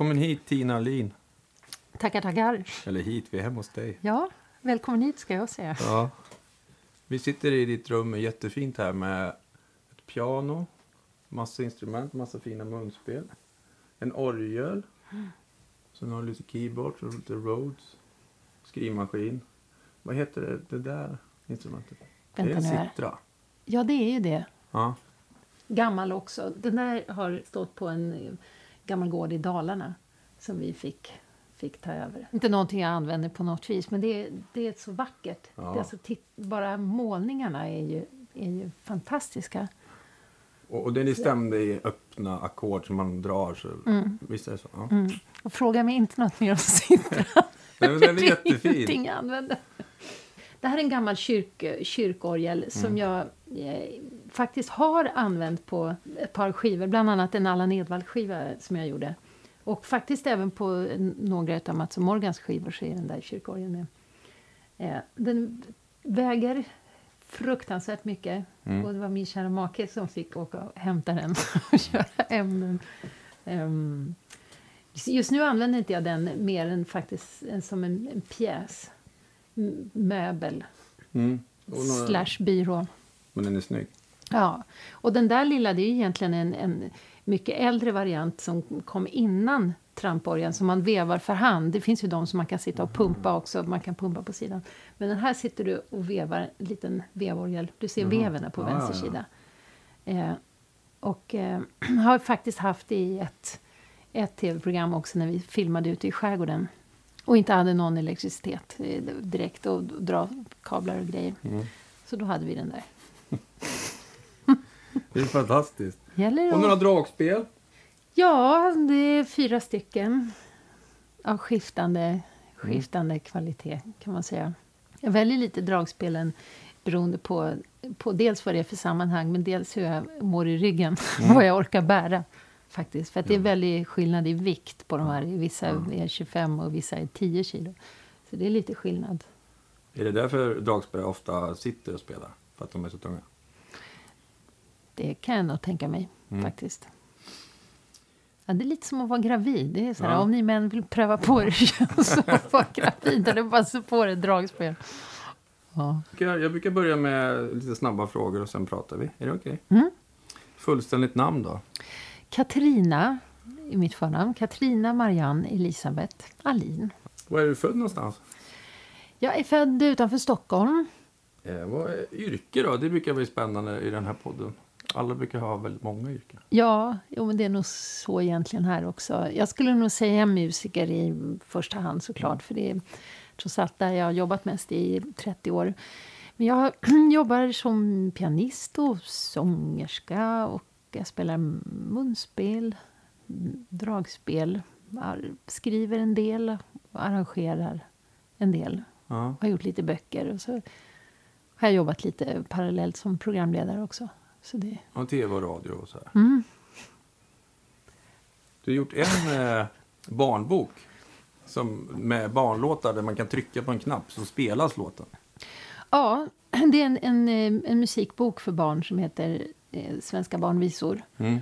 Välkommen hit Tina Alin. Tackar, tackar. Eller hit, vi är hemma hos dig. Ja, välkommen hit ska jag säga. Ja. Vi sitter i ditt rum, jättefint här med ett piano, massa instrument, massa fina munspel, en orgel, sen har du lite keyboard, lite Rhodes, skrivmaskin. Vad heter det, det där instrumentet? Vänta det är en citra. Ja, det är ju det. Ja. Gammal också. Den där har stått på en gammal gård i Dalarna som vi fick, fick ta över. Inte någonting jag använder på något vis, men det är, det är så vackert. Ja. Det är alltså, titt, bara målningarna är ju, är ju fantastiska. Och, och det stämde i öppna ackord som man drar. Så, Visst är det så? Ja. Mm. Och fråga mig inte något mer om Sintra. Nej, men den är jättefin. ingenting jag använder. Det här är en gammal kyrk, kyrkorgel Mm. som jag eh, faktiskt har använt på ett par skivor. Bland annat en Allan Edwall-skiva som jag gjorde. Och faktiskt även på några av Mats och Morgans skivor så är den där kyrkorgeln med. Eh, den väger fruktansvärt mycket. Mm. Och det var min kära make som fick åka och hämta den och köra hem den. Ehm, Just nu använder inte jag den mer än faktiskt som en, en pjäs. M- Möbel Mm. Slash byrå. Men den är snygg. Ja, och den där lilla det är egentligen en, en mycket äldre variant som kom innan tramporgeln som man vevar för hand. Det finns ju de som man kan sitta och pumpa också, man kan pumpa på sidan. Men den här sitter du och vevar en liten vevorgel. Du ser veven här på Ja, vänster ja, ja. sida. Eh, och eh, har faktiskt haft i ett, ett tv-program också när vi filmade ute i skärgården. Och inte hade någon elektricitet eh, direkt och dra kablar och grejer. Mm. Så då hade vi den där. Det är fantastiskt. Gäller Och några dragspel. Ja, det är fyra stycken av skiftande, skiftande kvalitet kan man säga. Jag väljer lite dragspelen beroende på, på dels vad det är för sammanhang men dels hur jag mår i ryggen. vad jag orkar bära. faktiskt. För att det är väldigt skillnad i vikt på de här. Vissa är 25 och vissa är 10 kilo. Så det är lite skillnad. Är det därför dragspelare ofta sitter och spelar? För att de är så tunga? Det kan jag nog tänka mig Mm. faktiskt. Ja, det är lite som att vara gravid. Det är så här, Ja. Om ni män vill pröva på det känns som att vara gravid. Eller bara så på det dragspel. Ja. Jag brukar börja med lite snabba frågor och sen pratar vi. Är det okej? Mm. Fullständigt namn då? Katrina är mitt förnamn. Katrina Marianne Elisabeth Alin. Var är du född någonstans? Jag är född utanför Stockholm. Eh, vad är yrke då? Det brukar vara spännande i den här podden. Alla brukar ha väldigt många yrken. Ja, jo, men det är nog så egentligen här också. Jag skulle nog säga musiker i första hand såklart. För det är trots allt där jag har jobbat mest i 30 år. Men jag jobbar som pianist och sångerska. Och jag spelar munspel, dragspel. Skriver en del och arrangerar en del. Ja. har gjort lite böcker. Och så har jag jobbat lite parallellt som programledare också. Så det, Och tv och radio och så här. mm. Du har gjort en eh, barnbok som, med barnlåtar där man kan trycka på en knapp så spelas låten. Ja, det är en, en, eh, en musikbok för barn som heter eh, Svenska barnvisor. Mm.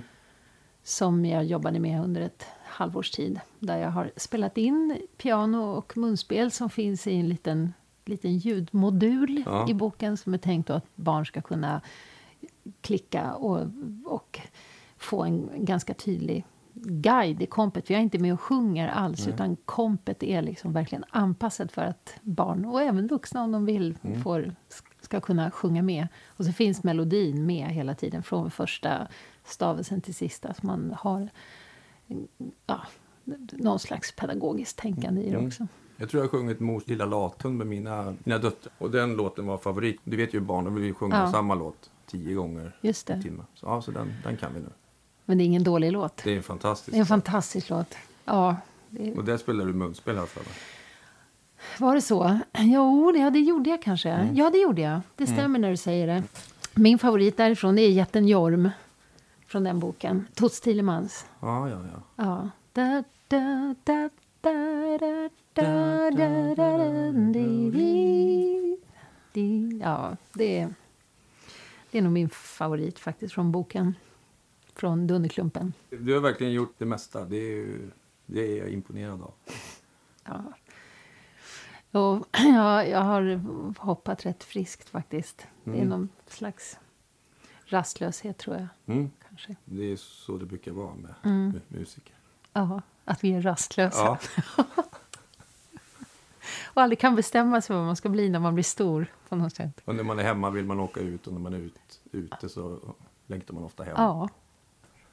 Som jag jobbade med under ett halvårs tid. Där jag har spelat in piano och munspel som finns i en liten, liten ljudmodul Ja. i boken. Som är tänkt att barn ska kunna klicka och, och få en ganska tydlig guide i kompet. Vi är inte med och sjunger alls, utan kompet är liksom verkligen anpassat för att barn, och även vuxna om de vill, får, ska kunna sjunga med. Och så finns melodin med hela tiden, från första stavelsen till sista. Så man har ja, någon slags pedagogiskt tänkande i det Mm. också. Jag tror jag har sjungit Mors lilla lathund med mina, mina döttrar. Och den låten var favorit. Du vet ju barn, de vill ju sjunga Ja. samma låt tio gånger Just i det. timmen. Så, ja, så den, den kan vi nu. Men det är ingen dålig låt. Det är fantastiskt. Det är en fantastisk låt. Ja, det, Och där spelar du munspel mig. Var det så? Jo, det, ja, det gjorde jag kanske. Ja, det gjorde jag. Det stämmer när du säger det. Min favorit därifrån är Jätten Jorm. Från den boken. Toots Thielemans. Ja, ja, ja. Ja. Da, da, da, da, da, da, da, det är nog min favorit faktiskt från boken. Från Dunderklumpen. Du har verkligen gjort det mesta. Det är, ju- det är jag imponerad av. Ja. Och, ja, jag har hoppat rätt friskt faktiskt. Det är Mm. någon slags rastlöshet tror jag. Mm. kanske. Det är så det brukar vara med Mm. mu- musiker. Ja, att vi är rastlösa. Ja, Och aldrig kan bestämma sig vad man ska bli när man blir stor. på något sätt. och när man är hemma vill man åka ut och när man är ut, ute så längtar man ofta hem. Ja,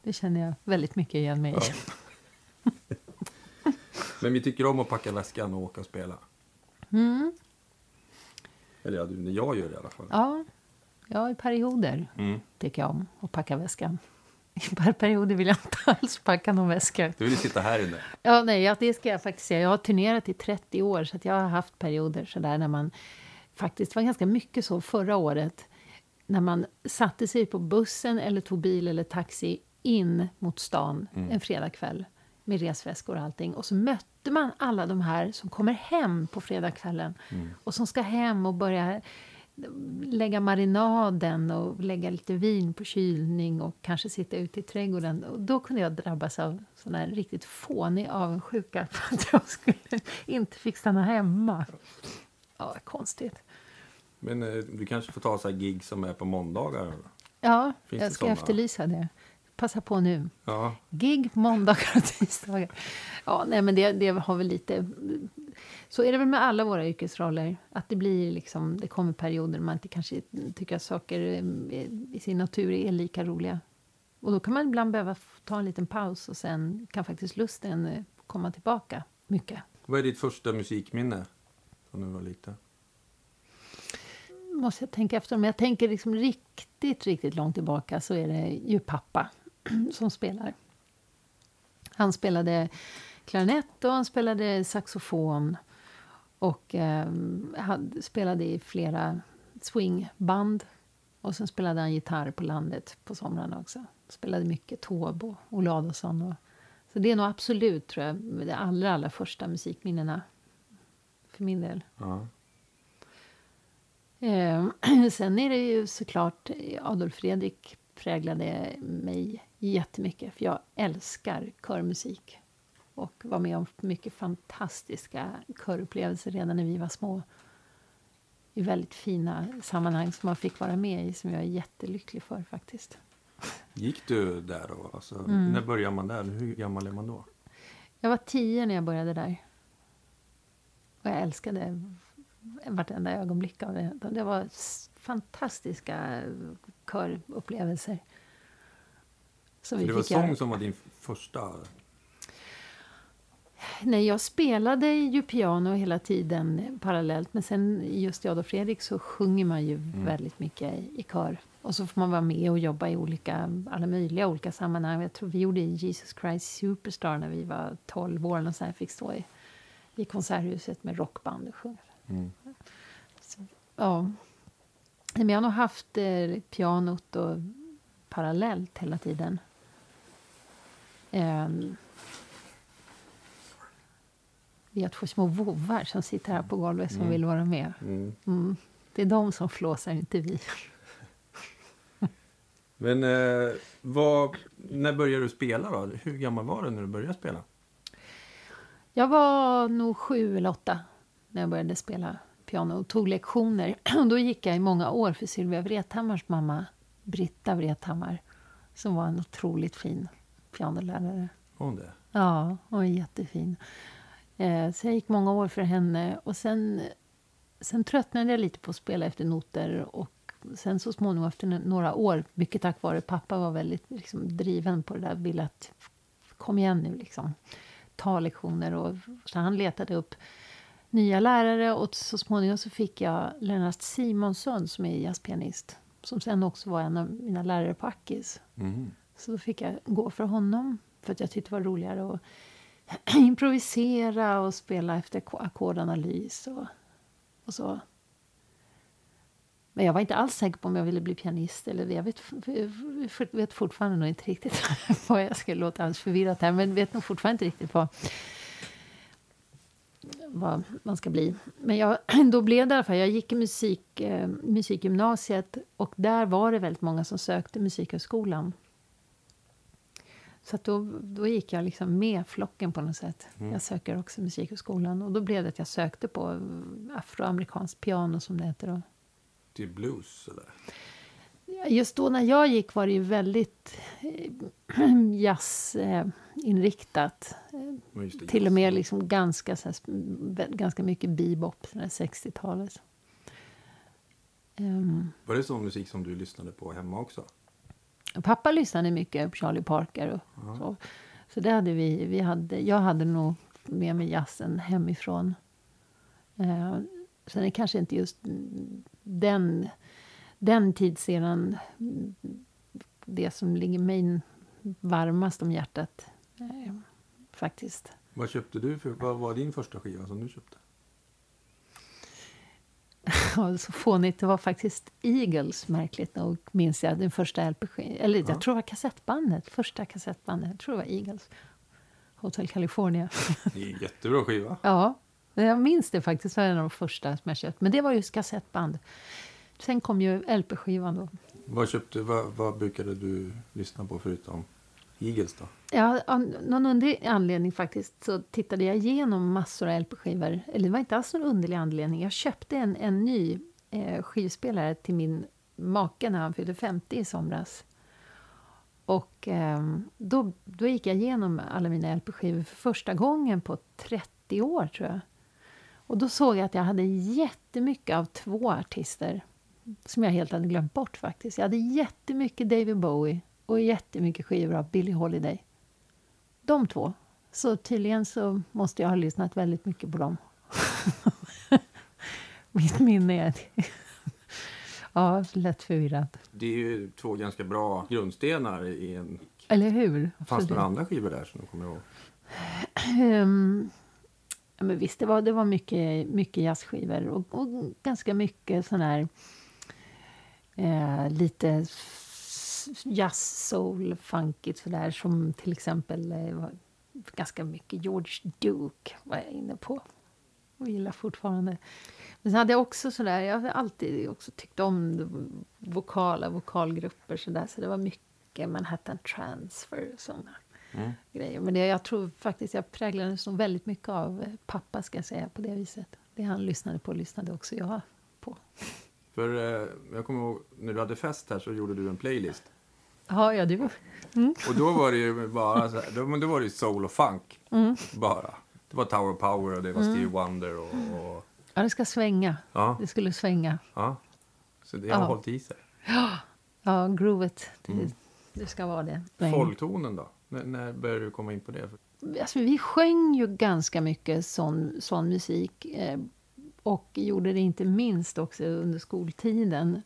det känner jag väldigt mycket igen mig i. Ja. Men vi tycker om att packa väskan och åka och spela. Mm. Eller ja, jag gör det i alla fall. Ja, ja, i perioder Mm. tycker jag om att packa väskan. I per- perioder vill jag inte alls packa någon väska. Du vill sitta här inne. Ja, nej, ja, det ska jag faktiskt säga. Jag har turnerat i 30 år, så jag har haft perioder så där när man faktiskt, det var ganska mycket så förra året, när man satte sig på bussen eller tog bil eller taxi in mot stan en fredagkväll med resväskor och allting. Och så mötte man alla de här som kommer hem på fredagskvällen och som ska hem och börja lägga marinaden och lägga lite vin på kylning och kanske sitta ute i trädgården. Och då kunde jag drabbas av sån här riktigt fånig avundsjuka för att jag skulle, inte fick stanna hemma. Ja, konstigt. Men eh, du kanske får ta så här gig som är på måndagar. Ja, Finns jag ska såna? efterlysa det. Passa på nu. Ja, Gig måndagar och tisdagar. Ja, nej, men det, det har väl lite... Så är det väl med alla våra yrkesroller. Att det blir liksom, det kommer perioder man inte kanske tycker att saker eh, i sin natur är lika roliga. Och då kan man ibland behöva ta en liten paus och sen kan faktiskt lusten eh, komma tillbaka mycket. Vad är ditt första musikminne från när du var liten? Måste jag tänka efter. Om jag tänker liksom riktigt, riktigt långt tillbaka så är det ju pappa som spelar. Han spelade klarinett och han spelade saxofon och eh, han spelade i flera swingband. Och sen spelade han gitarr på landet på somrarna också. Spelade mycket Taube och Olle Adolphson. Och, så det är nog absolut, tror jag, de allra, allra första musikminnena för min del. Ja. Eh, sen är det ju såklart Adolf Fredrik präglade mig jättemycket. För jag älskar körmusik. Och var med om mycket fantastiska körupplevelser redan när vi var små. I väldigt fina sammanhang som man fick vara med i, som jag är jättelycklig för faktiskt. Gick du där då? Alltså, Mm. När börjar man där? Hur gammal är man då? Jag var tio när jag började där. Och jag älskade vartenda ögonblick av det. Det var fantastiska körupplevelser. Som Så vi det var fick göra. sång som var din första? Nej, jag spelade ju piano hela tiden parallellt. Men sen just i Adolf Fredrik så sjunger man ju väldigt mycket i, i kör. Och så får man vara med och jobba i olika, alla möjliga olika sammanhang. Jag tror vi gjorde Jesus Christ Superstar när vi var 12 år. Och så här fick stå i, i Konserthuset med rockband och sjunga. Mm. Ja. Men jag har nog haft eh, pianot och parallellt hela tiden. Ehm. Vi har två små vovvar som sitter här på golvet som Mm. vill vara med. Mm. Mm. Det är de som flåsar, inte vi. Men eh, vad, när började du spela då? Hur gammal var du när du började spela? Jag var nog sju eller åtta när jag började spela piano och tog lektioner. Och då gick jag i många år för Sylvia Vrethammars mamma, Britta Vrethammar, som var en otroligt fin pianolärare. Hon det? Ja, hon var jättefin. Eh, så jag gick många år för henne. Och sen, sen tröttnade jag lite på att spela efter noter. Och sen så småningom efter några år, mycket tack vare pappa var väldigt liksom, driven på det där. Ville att kom igen nu liksom. Ta lektioner. Och, så han letade upp nya lärare och så småningom så fick jag Lennart Simonsson som är jazzpianist. Som sen också var en av mina lärare på Ackis. Mm. Så då fick jag gå för honom. För att jag tyckte det var roligare att improvisera och spela efter ackordanalys och, och så. Men jag var inte alls säker på om jag ville bli pianist. Eller jag vet, vet fortfarande nog inte riktigt vad jag ska låta alldeles förvirrat här. Men vet nog fortfarande inte riktigt vad, vad man ska bli. Men jag, då blev det i alla fall, jag gick i musik, eh, musikgymnasiet och där var det väldigt många som sökte Musikhögskolan. Så då, då gick jag liksom med flocken på något sätt. Mm. Jag söker också Musikhögskolan. Och då blev det att jag sökte på eh, afroamerikansk piano som det heter då. Till blues eller? Just då när jag gick var det ju väldigt eh, jazzinriktat. Det, Till och med liksom ganska, så här, ganska mycket bebop, sån där 60-talet. Ehm, Var det sån musik som du lyssnade på hemma också? Pappa lyssnade mycket på Charlie Parker. Och Ja. så. Så det hade vi, vi hade, jag hade nog med mig jazzen hemifrån. Eh, sen är det kanske inte just den, den tidseran mm, det som ligger mig varmast om hjärtat. Eh, faktiskt. Vad köpte du för, vad var din första skiva som du köpte? Ja, så fånigt. Det var faktiskt Eagles, märkligt nog, minns jag. Den första lp Eller Ja. jag tror det var kassettbandet. Första kassettbandet. Jag tror det var Eagles. Hotel California. Det är en jättebra skiva. Ja, jag minns det faktiskt. Det var en av de första som jag köpt. Men det var just kassettband. Sen kom ju LP-skivan då. Vad, köpte, vad, vad brukade du lyssna på förutom Eagles då? Ja, av någon underlig anledning faktiskt så tittade jag igenom massor av LP-skivor. Eller det var inte alls någon underlig anledning. Jag köpte en, en ny eh, skivspelare till min make när han fyllde 50 i somras. Och eh, då, då gick jag igenom alla mina LP-skivor för första gången på 30 år tror jag. Och då såg jag att jag hade jättemycket av två artister som jag helt hade glömt bort faktiskt. Jag hade jättemycket David Bowie och jättemycket skivor av Billie Holiday. De två. Så tydligen så måste jag ha lyssnat väldigt mycket på dem. Mitt minne är... ja, lätt förvirrat. Det är ju två ganska bra grundstenar i en... Eller hur? Fanns det några andra skivor där som du kommer ihåg? Ja, men visst, det var, det var mycket, mycket jazzskivor och, och ganska mycket sån här eh, lite jazz, soul, funkigt sådär som till exempel eh, ganska mycket George Duke var jag inne på och gillar fortfarande. Men sen hade jag också sådär, jag har alltid också tyckt om vokala vokalgrupper sådär så det var mycket Manhattan Transfer och sådana Mm. grejer. Men det, jag tror faktiskt jag präglades nog väldigt mycket av eh, pappa ska jag säga på det viset. Det han lyssnade på lyssnade också jag på. För eh, jag kommer ihåg när du hade fest här så gjorde du en playlist. Ja, ja du. Och då var det ju bara så här, då, då var det soul och funk Mm. bara. Det var Tower of Power och det var Stevie Wonder och, och Ja, det ska svänga. ja, Det skulle svänga. ja. Så det har Ja. hållit i sig. Ja, groovet. Det, Mm. det ska vara det. Folktonen då? När, när började du komma in på det? Alltså, vi sjöng ju ganska mycket sån, sån musik. Eh, och gjorde det inte minst också under skoltiden.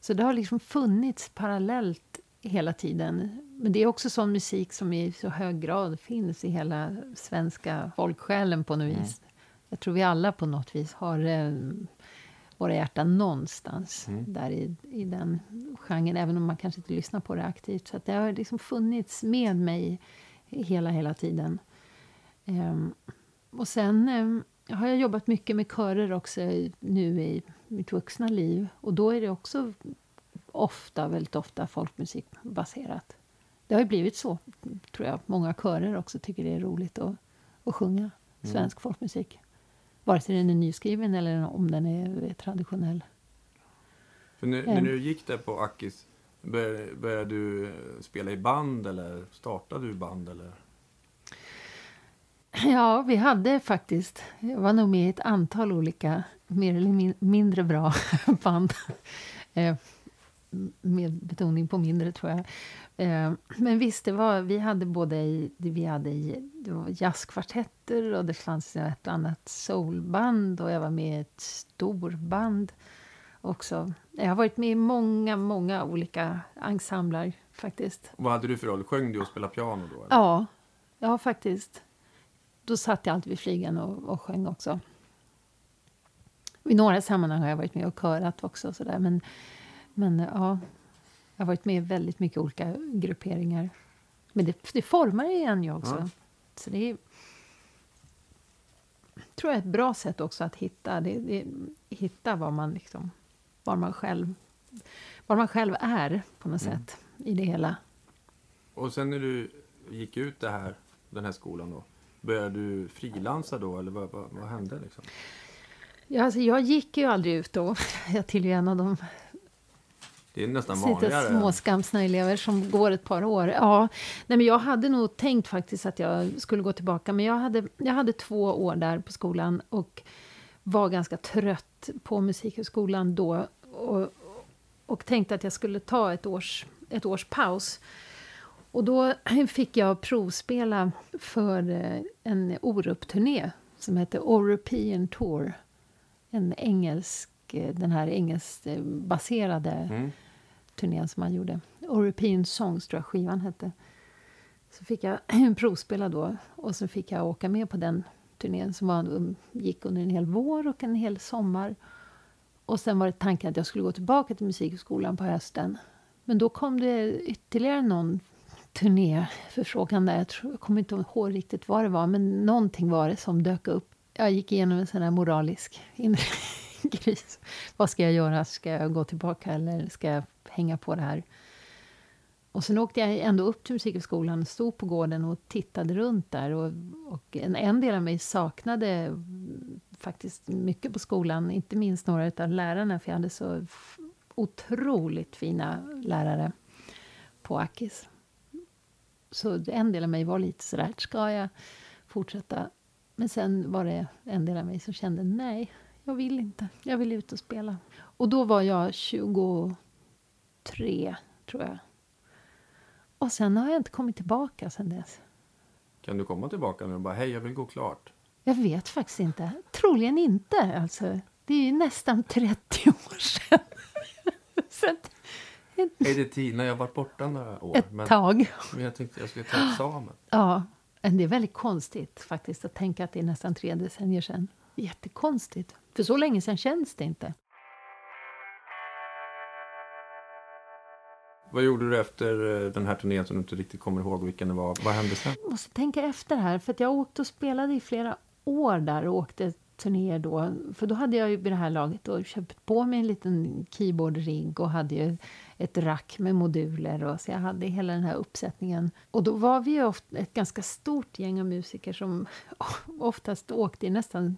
Så det har liksom funnits parallellt hela tiden. Men det är också sån musik som i så hög grad finns i hela svenska folksjälen på något Mm. vis. Jag tror vi alla på något vis har eh, våra hjärtan någonstans Mm. där i, i den genren, även om man kanske inte lyssnar på det aktivt. Så det har liksom funnits med mig hela, hela tiden. Ehm, och sen ehm, har jag jobbat mycket med körer också nu i mitt vuxna liv. Och då är det också ofta, väldigt ofta folkmusikbaserat. Det har ju blivit så, tror jag. Många körer också tycker det är roligt att, att sjunga svensk folkmusik. Vare sig den är nyskriven eller om den är traditionell. För Ja. när du gick där på Akis, började, började du eh, spela i band eller startade du band? Eller? Ja, vi hade faktiskt... Jag var nog med i ett antal olika, mer eller min, mindre bra band. Med betoning på mindre, tror jag. Eh, men visst, det var, vi hade både i, vi hade i, jazzkvartetter och det fanns ett annat soulband och jag var med i ett storband också. Jag har varit med i många, många olika ensembler faktiskt. Vad hade du för roll? Sjöng du och spelade piano då? Eller? Ja, ja faktiskt. Då satt jag alltid vid flygeln och, och sjöng också. I några sammanhang har jag varit med och körat också. och Så där. Men, men ja, jag har varit med i väldigt mycket olika grupperingar. Men det, det formar igen ju också. Ja. Så det är, jag tror jag är ett bra sätt också att hitta, det, det, hitta var man liksom, var man själv var man själv är på något mm. sätt i det hela. Och sen när du gick ut det här, den här skolan då, började du frilansa då eller vad, vad, vad hände liksom? Ja, alltså jag gick ju aldrig ut då. Jag tillhör en av de det är nästan vanligare. småskamsna elever som går ett par år. Ja, nej men jag hade nog tänkt faktiskt att jag skulle gå tillbaka. Men jag hade, jag hade två år där på skolan och var ganska trött på Musikhögskolan då. Och, och tänkte att jag skulle ta ett års, ett års paus. Och då fick jag provspela för eh, en Orup-turné som heter European Tour. En engelsk, eh, den här engelskbaserade mm turnén som han gjorde. European Songs tror jag skivan hette. Så fick jag provspela då och så fick jag åka med på den turnén som var, gick under en hel vår och en hel sommar. Och sen var det tanken att jag skulle gå tillbaka till Musikhögskolan på hösten. Men då kom det ytterligare någon turnéförfrågan där. Jag, tror, jag kommer inte ihåg riktigt vad det var, men någonting var det som dök upp. Jag gick igenom en sån här moralisk inre kris. Vad ska jag göra? Ska jag gå tillbaka eller ska jag hänga på det här? Och sen åkte jag ändå upp till Musikhögskolan, stod på gården och tittade runt där. Och, och en, en del av mig saknade faktiskt mycket på skolan, inte minst några av lärarna, för jag hade så otroligt fina lärare på Akis. Så en del av mig var lite sådär, ska jag fortsätta? Men sen var det en del av mig som kände, nej, jag vill inte. Jag vill ut och spela. Och då var jag 23, tror jag. Och sen har jag inte kommit tillbaka sen dess. Kan du komma tillbaka nu och bara, hej, jag vill gå klart? Jag vet faktiskt inte. Troligen inte. Alltså, det är ju nästan 30 år sedan. Att, är det Tina? Jag har varit borta några år. Ett men, tag. Men jag tänkte jag skulle ta examen. Ja, det är väldigt konstigt faktiskt att tänka att det är nästan tre decennier sedan. Jättekonstigt. För så länge sedan känns det inte. Vad gjorde du efter eh, den här turnén som du inte riktigt kommer ihåg vilken det var? Vad hände sen? Jag måste tänka efter här, för jag åkte och spelade i flera år där och åkte turnéer då. För då hade jag ju vid det här laget då köpt på mig en liten keyboardrigg och hade ju ett rack med moduler. Och så jag hade hela den här uppsättningen. Och då var vi ju ofta ett ganska stort gäng av musiker som oftast åkte i nästan...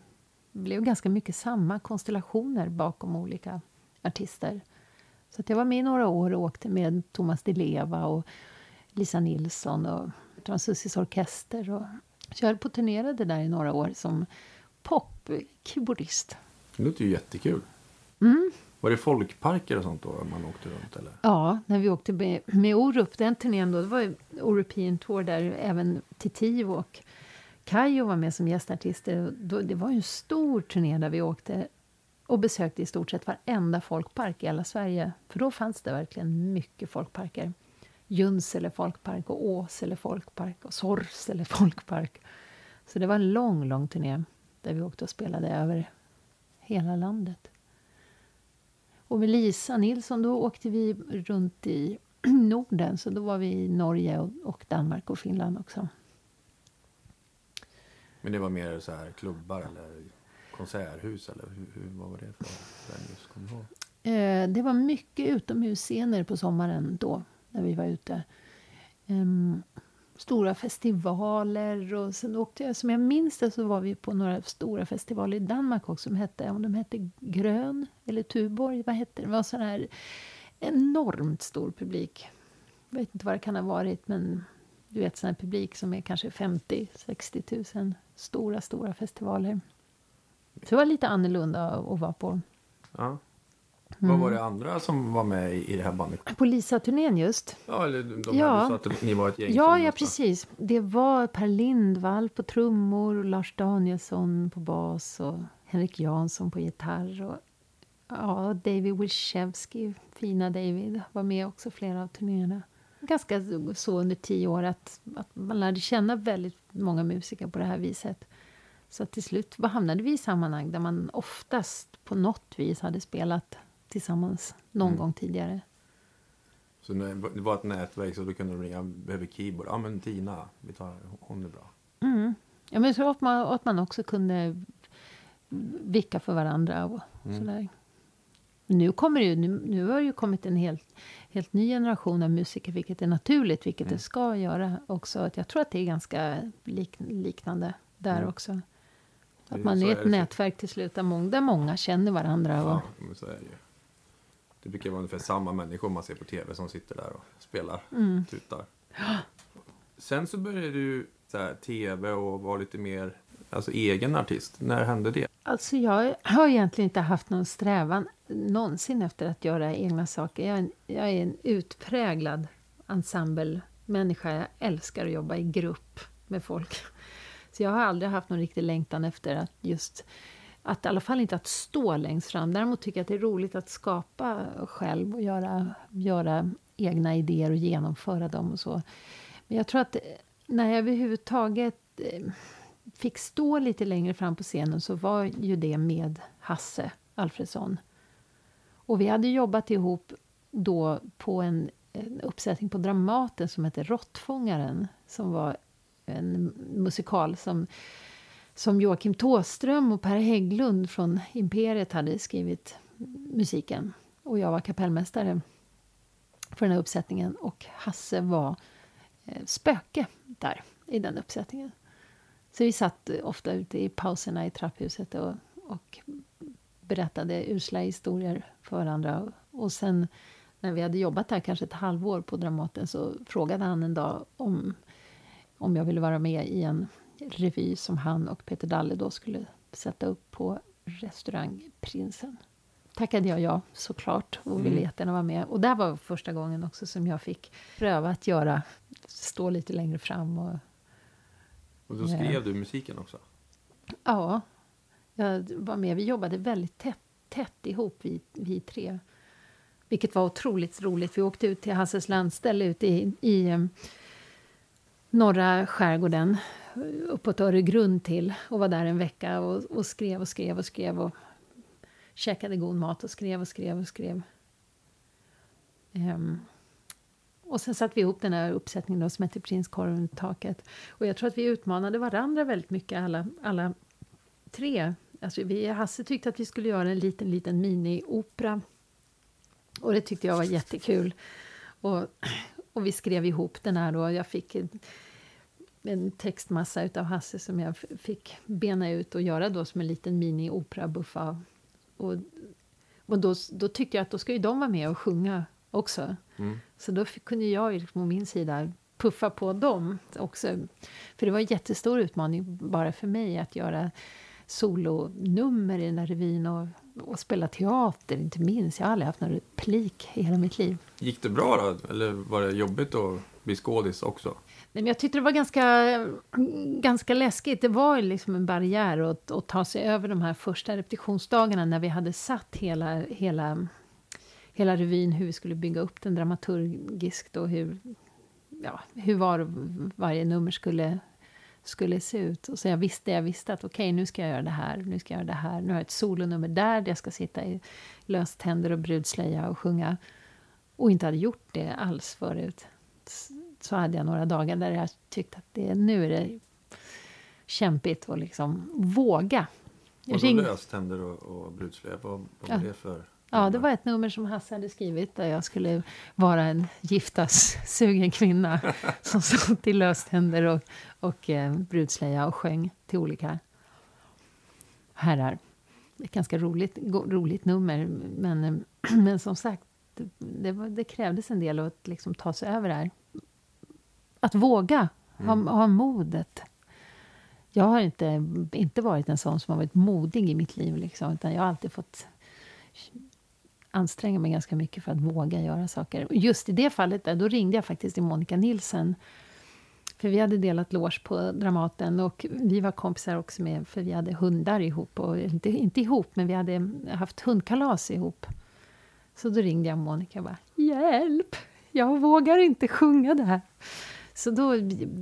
blev ganska mycket samma konstellationer bakom olika artister. Så jag var med i några år och åkte med Thomas Di Leva och Lisa Nilsson och Transussis orkester. Och, så jag höll på och turnerade där i några år som popkeyboardist. Det låter ju jättekul. Mm. Var det folkparker och sånt då man åkte runt? Eller? Ja, när vi åkte med, med Orup, den turnén då, det var European Tour där även Titivo och Kayo var med som gästartister. Det var ju en stor turné där vi åkte och besökte i stort sett varenda folkpark i hela Sverige. För då fanns det verkligen mycket folkparker. Junsele folkpark och Åsele folkpark och Sorsele folkpark. Så det var en lång, lång turné där vi åkte och spelade över hela landet. Och med Lisa Nilsson då åkte vi runt i Norden, så då var vi i Norge och, och Danmark och Finland också. Men det var mer så här klubbar eller konserthus eller hur, hur, vad var det för venues? Kommer ihåg? Eh, det var mycket utomhusscener på sommaren då, när vi var ute. Um, stora festivaler. Och sen åkte jag, som jag minns det så var vi på några stora festivaler i Danmark också. Som hette, om de hette Grön eller Tuborg, vad hette det? Det var sån här enormt stor publik. Jag vet inte vad det kan ha varit, men du vet sån här publik som är kanske 50-60 000. Stora, stora festivaler. Så det var lite annorlunda att vara på. Ja. Mm. Vad var det andra som var med i det här bandet? På Lisa-turnén just. Ja, eller de ja. Här, du sa att ni var ett gäng. Ja, ja precis. Det var Per Lindvall på trummor, Lars Danielsson på bas och Henrik Jansson på gitarr. Och, ja, David Wilczewski, fina David, var med också flera av turnéerna. Ganska så under tio år att, att man lärde känna väldigt många musiker på det här viset. Så till slut hamnade vi i sammanhang där man oftast på något vis hade spelat tillsammans någon mm. gång tidigare. Så det var ett nätverk så då kunde de ringa, behöver keyboard, ja men Tina, vi tar, hon är bra. Mm. Ja, men jag tror att man, att man också kunde vicka för varandra och Mm. sådär. Nu, kommer det ju, nu, nu har det ju kommit en helt, helt ny generation av musiker, vilket är naturligt, vilket Mm. det ska göra också. Jag tror att det är ganska lik, liknande där Mm. också. Att man är är ett det nätverk till slut där många, där många känner varandra. Och, Ja, så är det ju. Det brukar vara ungefär samma människor man ser på tv som sitter där och spelar, Mm. tutar. Sen så började du så här, tv och vara lite mer alltså, egen artist. När hände det? Alltså jag har egentligen inte haft någon strävan någonsin efter att göra egna saker. Jag är en, jag är en utpräglad ensemblemänniska. Jag älskar att jobba i grupp med folk. Så jag har aldrig haft någon riktig längtan efter att just att i alla fall inte att stå längst fram. Däremot tycker jag att det är roligt att skapa själv och göra, göra egna idéer och genomföra dem och så. Men jag tror att när jag överhuvudtaget eh, fick stå lite längre fram på scenen så var ju det med Hasse Alfredsson. Och vi hade jobbat ihop då på en, en uppsättning på Dramaten som hette Råttfångaren som var en musikal som, som Joakim Tåström och Per Hägglund från Imperiet hade skrivit musiken. Och jag var kapellmästare för den här uppsättningen och Hasse var eh, spöke där i den uppsättningen. Så vi satt ofta ute i pauserna i trapphuset och, och berättade usla historier för varandra. Och sen när vi hade jobbat där kanske ett halvår på Dramaten så frågade han en dag om, om jag ville vara med i en revy som han och Peter Dalle då skulle sätta upp på restaurang Prinsen. Tackade jag ja, såklart, och ville Mm. jättegärna vara med. Och där var första gången också som jag fick pröva att göra, stå lite längre fram och Och då skrev du musiken också? Ja, jag var med. Vi jobbade väldigt tätt, tätt ihop, vi, vi tre. Vilket var otroligt roligt. Vi åkte ut till Hasses landställe ute i, i eh, norra skärgården, uppåt Öregrund till, och var där en vecka och, och skrev och skrev och skrev och käkade god mat och skrev och skrev och skrev. Um, och sen satte vi ihop den här uppsättningen då, som hette Prinskorven i taket. Och jag tror att vi utmanade varandra väldigt mycket, alla, alla tre. Alltså vi, Hasse tyckte att vi skulle göra en liten, liten mini-opera. Och det tyckte jag var jättekul. Och, och vi skrev ihop den här då. Jag fick en, textmassa utav Hasse som jag fick bena ut och göra då som en liten mini-opera-buffa. Och, och då, då tyckte jag att då ska ju de vara med och sjunga också. Mm. Så då fick, kunde jag ju liksom, å min sida puffa på dem också. För det var en jättestor utmaning bara för mig att göra solonummer i den där revyn och, och spela teater, inte minst. Jag har aldrig haft någon replik i hela mitt liv. Gick det bra då? Eller var det jobbigt att bli skådis också? Nej, men jag tyckte det var ganska, ganska läskigt. Det var ju liksom en barriär att, att ta sig över de här första repetitionsdagarna när vi hade satt hela, hela, hela revyn, hur vi skulle bygga upp den dramaturgiskt och hur, ja, hur var varje nummer skulle, skulle se ut. Och så jag visste, jag visste att okej, nu ska jag göra det här, nu ska jag göra det här. Nu har jag ett solonummer där, där jag ska sitta i löständer och brudslöja och sjunga. Och inte hade gjort det alls förut så hade jag några dagar där jag tyckte att det, nu är det kämpigt att liksom våga. Och då löständer och, och brudslöja, vad, vad var Ja. det för? Ja, det var ett nummer som Hasse hade skrivit där jag skulle vara en giftassugen kvinna som satt i löständer och, och eh, brudslöja och sjöng till olika herrar. Ett ganska roligt, roligt nummer, men, men som sagt, det, det, var, det krävdes en del att liksom ta sig över det här. Att våga, Mm. ha, ha modet. Jag har inte, inte varit en sån som har varit modig i mitt liv, liksom, utan jag har alltid fått anstränga mig ganska mycket för att våga göra saker. Just i det fallet där, då ringde jag faktiskt till Monica Nilsen. För vi hade delat loge på Dramaten och vi var kompisar också med, för vi hade hundar ihop. Och, inte, inte ihop, men vi hade haft hundkalas ihop. Så då ringde jag Monica och bara Hjälp! Jag vågar inte sjunga det här. Så då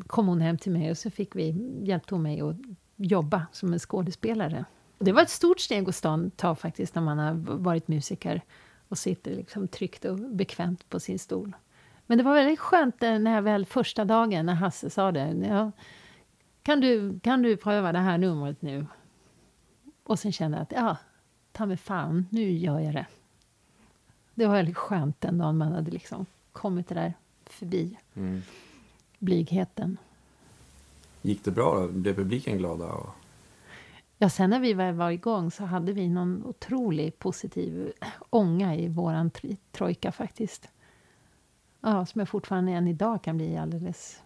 kom hon hem till mig och så fick vi, hjälpte hon mig att jobba som en skådespelare. Och det var ett stort steg att ta faktiskt när man har varit musiker och sitter liksom tryggt och bekvämt på sin stol. Men det var väldigt skönt när jag väl första dagen när Hasse sa det. Ja, kan, du, kan du pröva det här numret nu? Och sen kände jag att ja, ta mig fan, nu gör jag det. Det var väldigt skönt den dagen man hade liksom kommit det där förbi Mm blygheten. Gick det bra? Blev publiken glada? Och... Ja, sen när vi väl var igång så hade vi någon otrolig positiv ånga i våran trojka faktiskt. Ja, som jag fortfarande än idag kan bli alldeles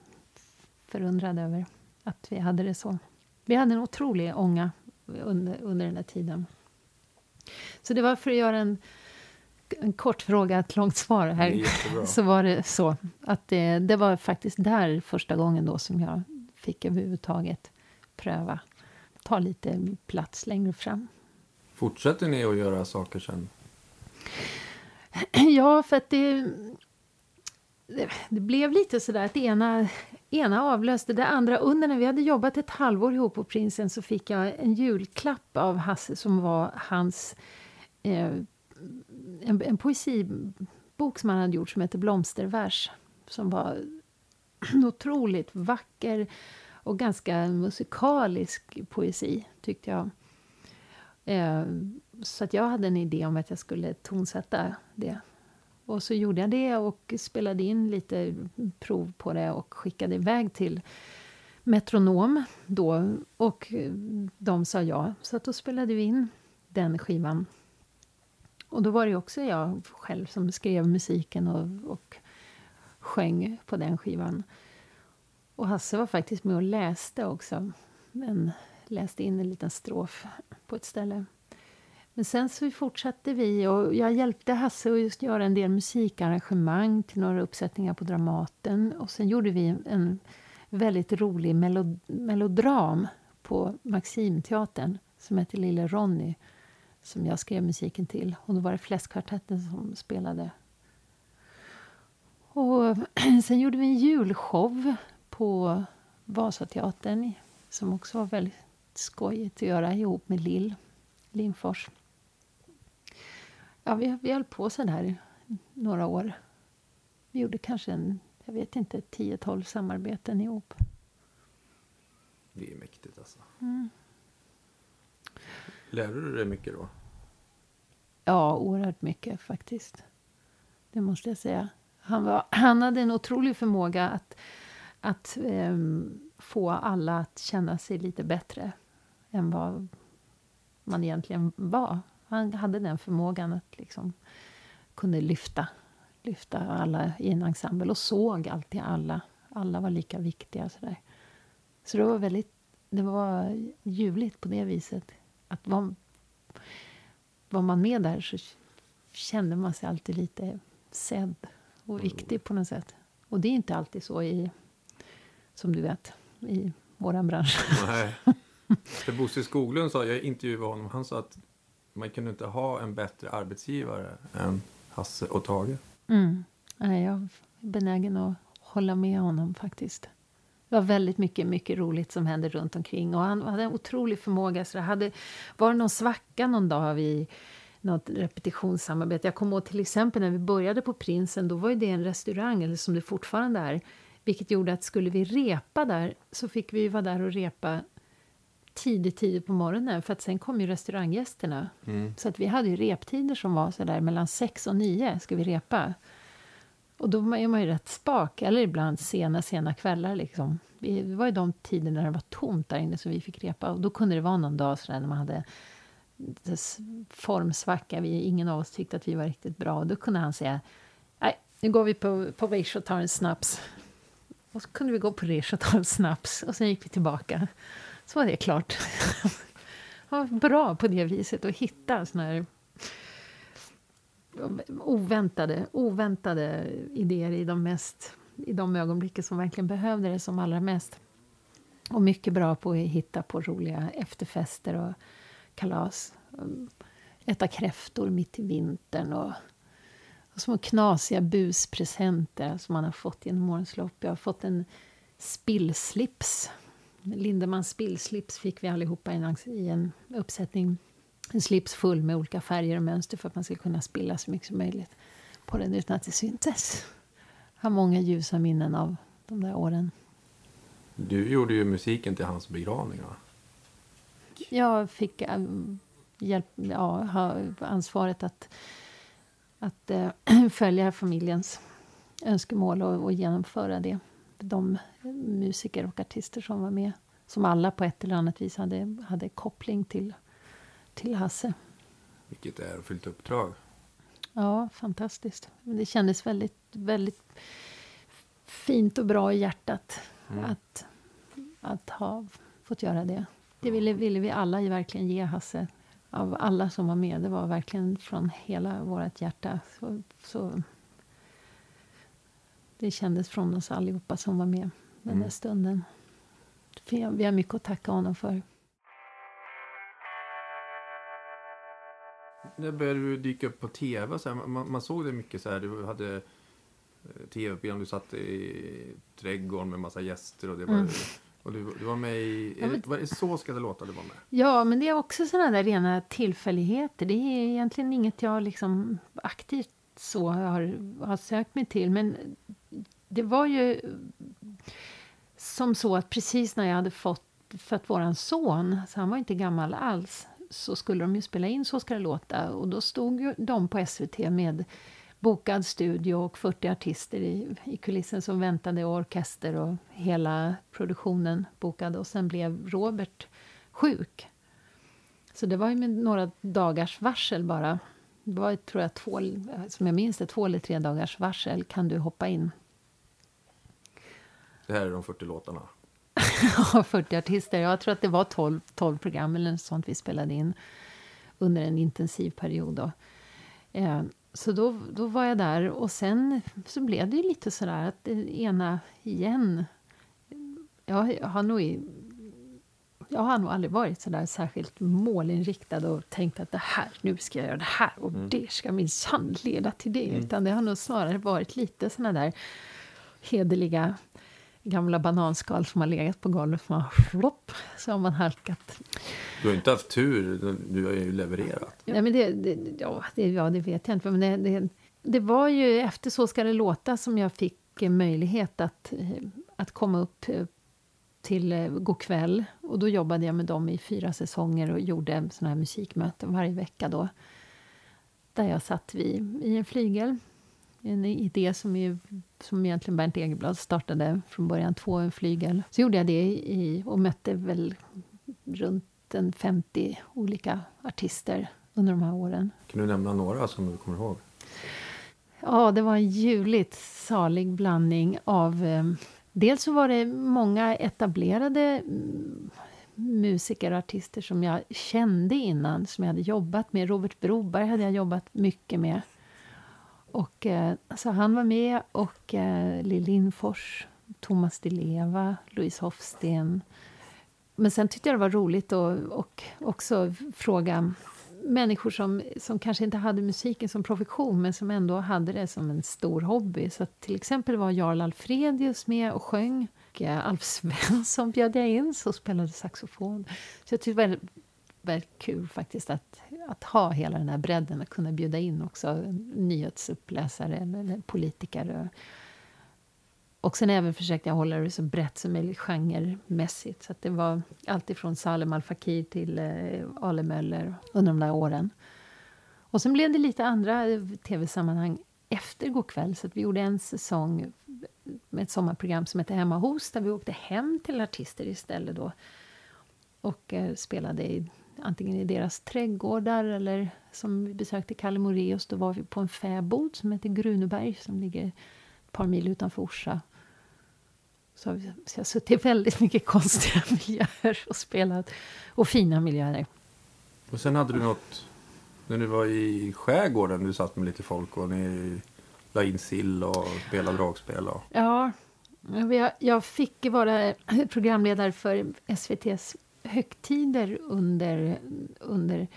förundrad över att vi hade det så. Vi hade en otrolig ånga under, under den här tiden. Så det var för att göra en, en kort fråga, ett långt svar här. Så var det så att det, det var faktiskt där första gången då som jag fick överhuvudtaget pröva ta lite plats längre fram. Fortsätter ni att göra saker sen? Ja, för att det, det, det blev lite sådär att det ena, ena avlöste det andra. Under när vi hade jobbat ett halvår ihop på Prinsen så fick jag en julklapp av Hasse som var hans eh, en, en poesibok som han hade gjort som heter Blomstervers. Som var otroligt vacker och ganska musikalisk poesi, tyckte jag. Eh, så att jag hade en idé om att jag skulle tonsätta det. Och så gjorde jag det och spelade in lite prov på det och skickade iväg till Metronom då. Och de sa ja, så att då spelade vi in den skivan. Och då var det också jag själv som skrev musiken och, och sjöng på den skivan. Och Hasse var faktiskt med och läste också. Men läste in en liten strof på ett ställe. Men sen så fortsatte vi och jag hjälpte Hasse att just göra en del musikarrangemang till några uppsättningar på Dramaten. Och sen gjorde vi en väldigt rolig melod melodram på Maximteatern som hette Lille Ronny som jag skrev musiken till. Och då var det Fläskkvartetten som spelade. Och sen gjorde vi en julshow på Vasateatern som också var väldigt skojigt att göra ihop med Lill Lindfors. Ja, vi, vi höll på så där några år. Vi gjorde kanske en, jag vet inte, 10-12 samarbeten ihop. Det är mäktigt alltså. Mm. Lärde du dig mycket då? Ja, oerhört mycket faktiskt. Det måste jag säga. Han, var, han hade en otrolig förmåga att, att eh, få alla att känna sig lite bättre än vad man egentligen var. Han hade den förmågan att liksom kunde lyfta, lyfta alla i en ensemble och såg alltid alla. Alla var lika viktiga. Så, där. så det var väldigt det var ljuvligt på det viset. Att vara var man med där så kände man sig alltid lite sedd och viktig på något sätt. Och det är inte alltid så i, som du vet, i våran bransch. Nej. För Bosse Skoglund sa, jag intervjuade honom, han sa att man kunde inte ha en bättre arbetsgivare än Hasse och Tage. Mm. Nej, jag är benägen att hålla med honom faktiskt. Det var väldigt mycket, mycket roligt som hände runt omkring. Och han hade en otrolig förmåga. Så det hade, var det någon svacka någon dag vid något repetitionssamarbete. Jag kommer ihåg till exempel när vi började på Prinsen. Då var ju det en restaurang, eller som det fortfarande är. Vilket gjorde att skulle vi repa där så fick vi vara där och repa tidigt, tidigt på morgonen. För att sen kom ju restauranggästerna. Mm. Så att vi hade ju reptider som var så där mellan sex och nio ska vi repa. Och då är man ju rätt spak, eller ibland sena, sena kvällar liksom. Det var ju de tider när det var tomt där inne så vi fick repa. Och då kunde det vara någon dag sådär när man hade formsvacka. Vi, ingen av oss tyckte att vi var riktigt bra. Och då kunde han säga, nej, nu går vi på, på Rish och tar en snaps. Och så kunde vi gå på Rish och ta en snaps. Och sen gick vi tillbaka. Så var det klart. Han var bra på det viset att hitta sådana här oväntade, oväntade idéer i de, mest, i de ögonblicken som verkligen behövde det som allra mest. Och mycket bra på att hitta på roliga efterfester och kalas. Äta kräftor mitt i vintern och, och små knasiga buspresenter som man har fått genom årens lopp. Jag har fått en spillslips. Lindemans spillslips fick vi allihopa i en, i en uppsättning en slips full med olika färger och mönster för att man skulle kunna spilla så mycket som möjligt på den utan att det syntes. Jag har många ljusa minnen av de där åren. Du gjorde ju musiken till hans begravning va? Jag fick um, hjälp, ja, ha ansvaret att, att uh, följa familjens önskemål och, och genomföra det. De musiker och artister som var med som alla på ett eller annat vis hade, hade koppling till, till Hasse. Vilket är fyllt uppdrag. Ja, fantastiskt. Det kändes väldigt, väldigt fint och bra i hjärtat mm. att, att ha fått göra det. Det ville, ville vi alla verkligen ge Hasse. Av alla som var med. Det var verkligen från hela vårt hjärta. Så, så det kändes från oss allihopa som var med den mm. där stunden. Vi har mycket att tacka honom för. När började du dyka upp på tv? Så här, man, man, såg det mycket så här. Du hade eh, tv-program, du satt i trädgården med massa gäster och det var mm. Och du, du, var med i... Ja, men, var det Så ska det låta du var med? Ja, men det är också sådana där rena tillfälligheter. Det är egentligen inget jag liksom aktivt så har, har sökt mig till. Men det var ju som så att precis när jag hade fått fött våran son, så han var inte gammal alls, så skulle de ju spela in Så ska det låta. Och då stod ju de på SVT med bokad studio och 40 artister i, i kulissen som väntade, och orkester och hela produktionen bokad. Och sen blev Robert sjuk. Så det var ju med några dagars varsel bara. Det var, tror jag, två, som jag minns det, två eller tre dagars varsel. Kan du hoppa in? Det här är de 40 låtarna? ja, 40 artister. Jag tror att det var 12, 12 program eller något sånt vi spelade in under en intensiv period. Då. Eh, så då, då var jag där och sen så blev det lite sådär att det ena igen. Jag har nog, jag har nog aldrig varit så där särskilt målinriktad och tänkt att det här, nu ska jag göra det här och mm. det ska minsann leda till det. Mm. Utan det har nog snarare varit lite såna där hederliga gamla bananskal som har legat på golvet. Har flopp, så har man halkat. Du har inte haft tur, du har ju levererat. Ja, men det, det, ja, det, ja, det vet jag inte. Men det, det, det, var ju efter Så ska det låta som jag fick möjlighet att, att komma upp till eh, Go'kväll. Och då jobbade jag med dem i fyra säsonger och gjorde såna här musikmöten varje vecka. Då, där jag satt vid, i en flygel en idé som, ju, som egentligen Bernt Egerblad startade från början, två flygel. Så gjorde jag det i, och mötte väl runt en 50 olika artister under de här åren. Kan du nämna några som du kommer ihåg? Ja, det var en ljuvligt salig blandning av... Eh, dels så var det många etablerade mm, musiker och artister som jag kände innan, som jag hade jobbat med. Robert Broberg hade jag jobbat mycket med. Och, eh, så han var med, och eh, Lill Lindfors, Thomas Di Leva, Louise Hofsten. Men sen tyckte jag det var roligt att och också fråga människor som, som kanske inte hade musiken som profession men som ändå hade det som en stor hobby. Så till exempel var Jarl Alfredius med och sjöng. Och eh, Alf Svensson bjöd jag in, som spelade saxofon. Så jag tyckte det var väldigt kul faktiskt att, att ha hela den här bredden och kunna bjuda in också nyhetsuppläsare eller politiker. Och sen även försökte jag hålla det så brett som möjligt genremässigt. Så det var allt ifrån Salem Al Fakir till eh, Ale Möller under de där åren. Och sen blev det lite andra eh, tv-sammanhang efter Go'kväll. Så vi gjorde en säsong med ett sommarprogram som hette Hemma hos där vi åkte hem till artister istället då och eh, spelade i antingen i deras trädgårdar eller som vi besökte Kalle Moreus. Då var vi på en fäbod som heter Gruneberg som ligger ett par mil utanför Orsa. Så, vi, så jag har suttit i väldigt mycket konstiga miljöer och spelat. Och fina miljöer. Och sen hade du något när du var i skärgården. Du satt med lite folk och ni la in sill och spelade dragspel. Och... Ja, jag fick vara programledare för SVTs högtider under, under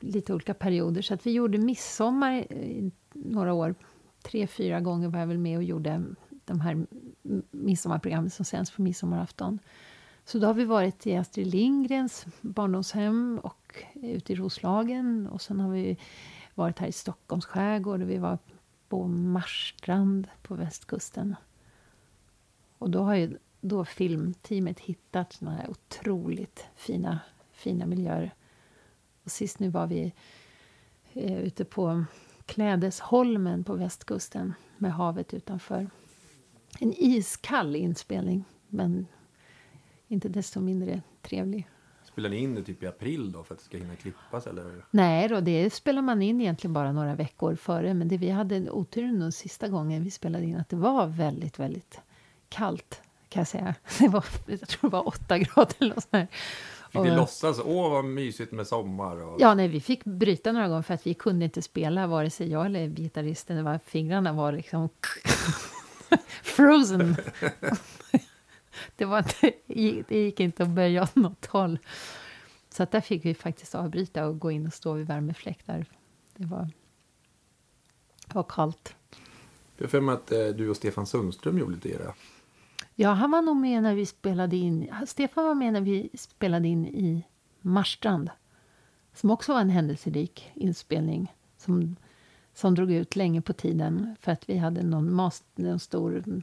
lite olika perioder. Så att vi gjorde midsommar i några år. Tre, fyra gånger var jag väl med och gjorde de här midsommarprogrammen som sänds på midsommarafton. Så då har vi varit i Astrid Lindgrens barndomshem och ute i Roslagen. Och sen har vi varit här i Stockholms skärgård och vi var på Marstrand på västkusten. Och då har ju då filmteamet hittat såna här otroligt fina fina miljöer. Och sist nu var vi eh, ute på Klädesholmen på västkusten med havet utanför. En iskall inspelning, men inte desto mindre trevlig. Spelar ni in det typ i april då för att det ska hinna klippas? Eller? Nej, då, det spelar man in egentligen bara några veckor före. Men det vi hade oturen den sista gången vi spelade in att det var väldigt, väldigt kallt kan jag säga. Det var, jag tror det var åtta grader eller något sånt Fick ni låtsas? Åh, vad mysigt med sommar? Och... Ja, nej, vi fick bryta några gånger för att vi kunde inte spela, vare sig jag eller gitarristen. Det var, fingrarna var liksom frozen. det, var, det gick inte att böja åt något håll. Så att där fick vi faktiskt avbryta och gå in och stå vid värmefläktar. Det var, det var kallt. Jag har för mig att eh, du och Stefan Sundström gjorde lite era. Ja, han var nog med när vi spelade in. Stefan var med när vi spelade in i Marstrand. Som också var en händelserik inspelning. Som, som drog ut länge på tiden för att vi hade någon, mast, någon stor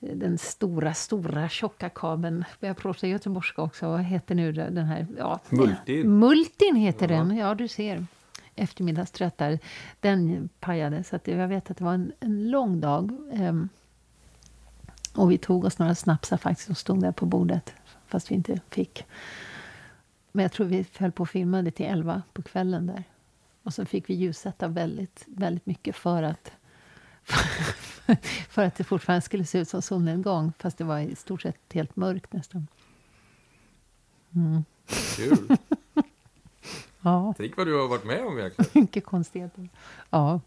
den stora, stora tjocka kabeln. Jag pratar göteborgska också. Vad heter nu den här? Ja, Multin. Multin heter ja. den. Ja, du ser. Eftermiddagströttar. Den pajade. Så att jag vet att det var en, en lång dag. Um, och vi tog oss några snapsar faktiskt och stod där på bordet. Fast vi inte fick. Men jag tror vi höll på och filmade till elva på kvällen där. Och så fick vi ljussätta väldigt, väldigt mycket för att för att det fortfarande skulle se ut som solnedgång fast det var i stort sett helt mörkt nästan. Mm. Kul! ja. Tänk vad du har varit med om verkligen. Mycket konstigheter. Ja.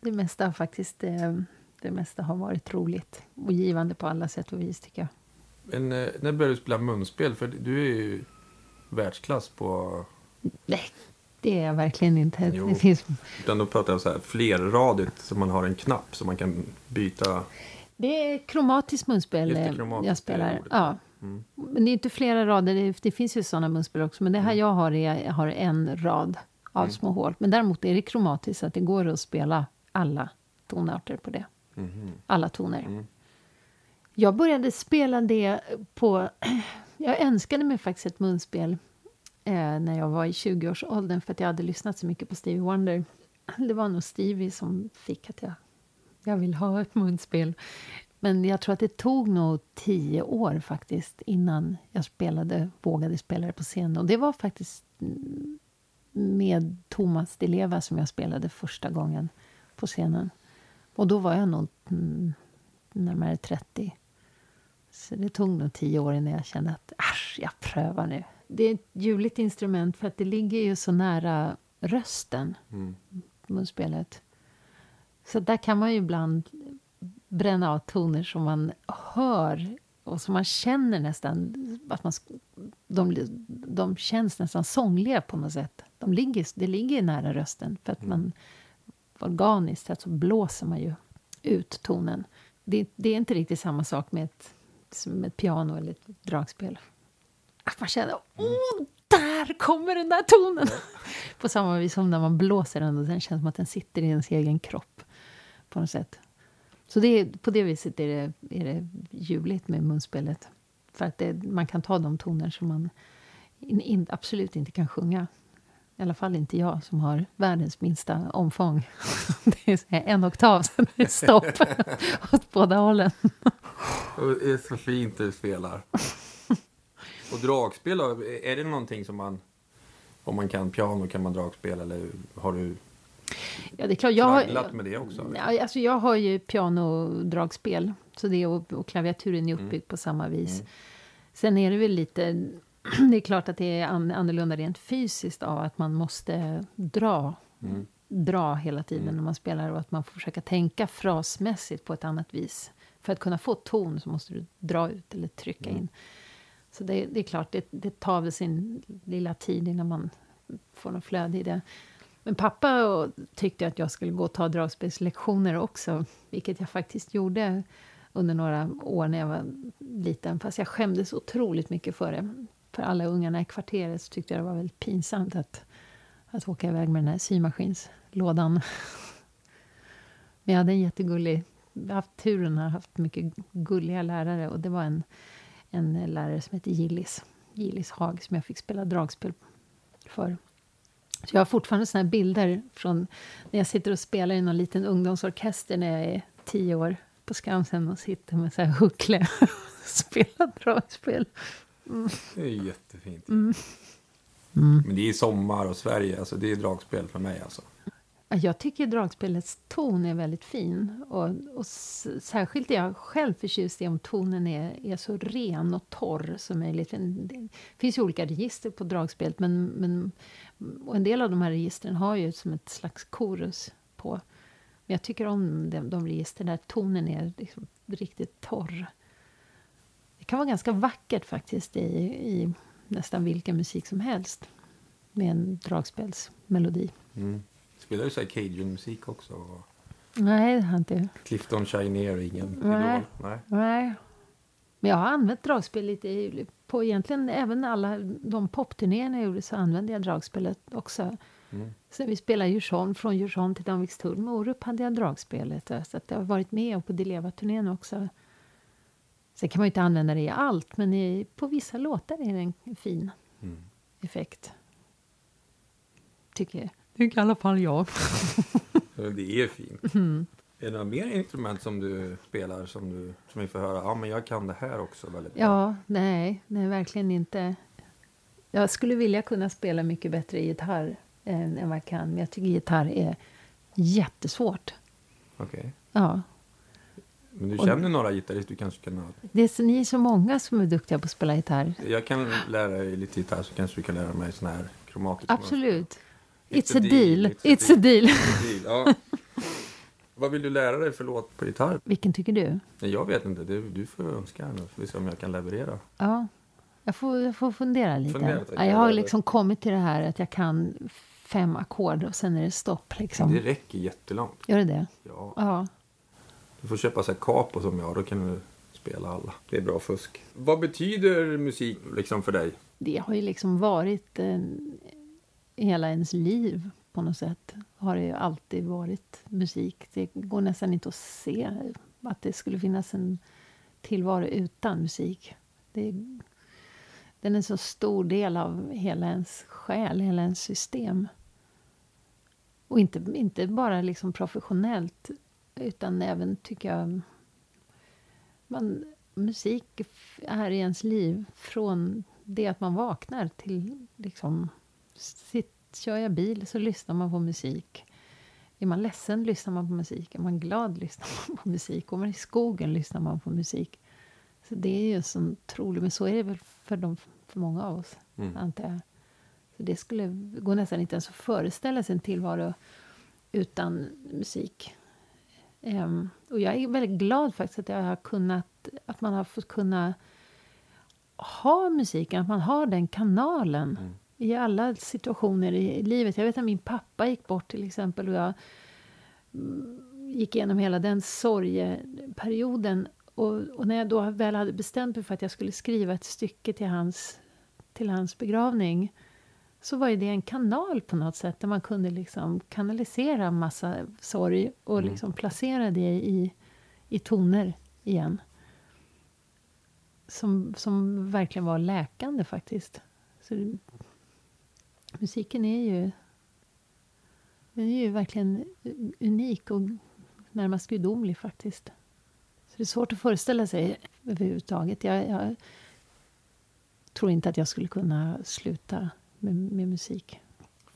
Det mesta har faktiskt eh, det mesta har varit roligt och givande på alla sätt och vis tycker jag. Men eh, när började du spela munspel? För du är ju världsklass på... Nej, det är jag verkligen inte. Jo, det finns... Utan då pratar jag så här flerradigt, så man har en knapp så man kan byta. Det är kromatiskt munspel det, eh, kromatiskt jag spelar. Ja. Mm. Men det är inte flera rader, det, det finns ju sådana munspel också. Men det här mm. jag har är jag har en rad av mm. små hål. Men däremot är det kromatiskt, så att det går att spela alla tonarter på det. Mm. Alla toner. Mm. Jag började spela det på... Jag önskade mig faktiskt ett munspel eh, när jag var i 20-årsåldern för att jag hade lyssnat så mycket på Stevie Wonder. Det var nog Stevie som fick att jag, jag vill ha ett munspel. Men jag tror att det tog nog tio år faktiskt innan jag spelade, vågade spela det på scen. Och det var faktiskt med Thomas Di Leva som jag spelade första gången på scenen. Och då var jag nog mm, närmare 30. Så det tog nog tio år innan jag kände att äsch, jag prövar nu det är ett ljuvligt instrument för att det ligger ju så nära rösten, mm. munspelet. Så där kan man ju ibland bränna av toner som man hör och som man känner nästan... Att man, de, de känns nästan sångliga på något sätt. De ligger, det ligger nära rösten för att mm. man organiskt så blåser man ju ut tonen. Det, det, är inte riktigt samma sak med ett, med ett piano eller ett dragspel. Att man känner åh, där kommer den där tonen! på samma vis som när man blåser den och den känns som att den sitter i ens egen kropp. På något sätt. Så det på det viset är det, är det ljuvligt med munspelet. För att det, man kan ta de toner som man in, in, absolut inte kan sjunga. I alla fall inte jag som har världens minsta omfång. Det är en oktav, sen är det stopp åt båda hållen. Det är så fint du spelar. Och dragspel är det någonting som man... Om man kan piano, kan man dragspel eller har du Ja, det är klart. Jag har, med det också? Ja, alltså jag har ju pianodragspel. Så det och, och klaviaturen är uppbyggd mm. på samma vis. Mm. Sen är det väl lite... Det är klart att det är annorlunda rent fysiskt av att man måste dra. Mm. Dra hela tiden mm. när man spelar och att man får försöka tänka frasmässigt på ett annat vis. För att kunna få ton så måste du dra ut eller trycka mm. in. Så det, det är klart, det, det, tar väl sin lilla tid innan man får något flöde i det. Men pappa tyckte att jag skulle gå och ta dragspelslektioner också, vilket jag faktiskt gjorde under några år när jag var liten. Fast jag skämdes otroligt mycket för det. För alla ungarna i kvarteret så tyckte jag det var väldigt pinsamt att, att åka iväg med den här symaskinslådan. Men jag hade en jättegullig... Jag har haft turen att ha haft mycket gulliga lärare och det var en en lärare som hette Gillis Gillis Hag som jag fick spela dragspel för. Så jag har fortfarande såna här bilder från när jag sitter och spelar i någon liten ungdomsorkester när jag är tio år på Skansen och sitter med så här huckle och spelar dragspel. Mm. Det är jättefint. Mm. Mm. Men det är sommar och Sverige, alltså det är dragspel för mig alltså. Jag tycker dragspelets ton är väldigt fin. Och, och särskilt är jag själv förtjust i om tonen är, är så ren och torr som möjligt. Det finns ju olika register på dragspelet men, men och en del av de här registren har ju som ett slags korus på. Men jag tycker om de, de register där tonen är liksom riktigt torr. Kan vara ganska vackert faktiskt i, i nästan vilken musik som helst med en dragspelsmelodi. Mm. Spelar du så cajun-musik också? Nej, det har inte. Clifton Chinier, ingen Nej. idol? Nej. Nej. Men jag har använt dragspel lite i, på egentligen även alla de popturnéerna jag gjorde så använde jag dragspelet också. Mm. Så vi spelade Djursholm, från Djursholm till Danvikstull med Orup hade jag dragspelet. Så att jag har varit med på Dileva-turnén också. Sen kan man ju inte använda det i allt, men i, på vissa låtar är det en fin mm. effekt. Tycker jag. Tycker i alla fall jag. det är fint. Mm. Är det några mer instrument som du spelar som, du, som vi får höra? Ja, men jag kan det här också väldigt bra. Ja, nej, nej, verkligen inte. Jag skulle vilja kunna spela mycket bättre gitarr än, än vad jag kan. Men jag tycker gitarr är jättesvårt. Okej. Okay. Ja. Men du känner och, några gitarrister du kanske kan ha? Det är så, ni är så många som är duktiga på att spela gitarr. Jag kan lära dig lite gitarr så kanske du kan lära mig sån här kromatisk Absolut. It's, It's, a, deal. deal. It's, a, deal. It's a deal. Ja. Vad vill du lära dig för låt på gitarr? Vilken tycker du? Nej, jag vet inte. Det, du får önska nu. Får vi se om jag kan leverera. Ja, jag får, jag får fundera lite. Fundera, ja, jag har liksom kommit till det här att jag kan fem ackord och sen är det stopp. Liksom. Det räcker jättelångt. Gör det det? Ja. ja. Du får köpa så här capo som jag. Då kan du spela alla. Det är bra fusk. Vad betyder musik liksom för dig? Det har ju liksom varit en, hela ens liv på något sätt. Har det ju alltid varit musik. Det går nästan inte att se att det skulle finnas en tillvaro utan musik. Det, den är en så stor del av hela ens själ, hela ens system. Och inte, inte bara liksom professionellt, utan även, tycker jag... Man, musik är i ens liv från det att man vaknar till liksom sitt Kör jag bil så lyssnar man på musik. Är man ledsen lyssnar man på musik. Är man glad lyssnar man på musik. Går man i skogen lyssnar man på musik. Så det är ju så otroligt. Men så är det väl för, de, för många av oss, mm. antar jag. Så det skulle gå nästan inte ens att föreställa sig en tillvaro utan musik. Um, och jag är väldigt glad faktiskt att jag har kunnat, att man har fått kunna ha musiken, att man har den kanalen. Mm i alla situationer i livet. Jag vet att min pappa gick bort till exempel och jag mm, gick igenom hela den sorgeperioden. Och, och, när jag då väl hade bestämt mig för att jag skulle skriva ett stycke till hans, till hans begravning så var det en kanal på något sätt där man kunde liksom kanalisera massa sorg och mm. liksom placera det i, i toner igen. Som, som verkligen var läkande faktiskt. Så musiken är ju, den är ju verkligen unik och närmast gudomlig faktiskt. Så det är svårt att föreställa sig överhuvudtaget. Jag, jag tror inte att jag skulle kunna sluta med, med musik.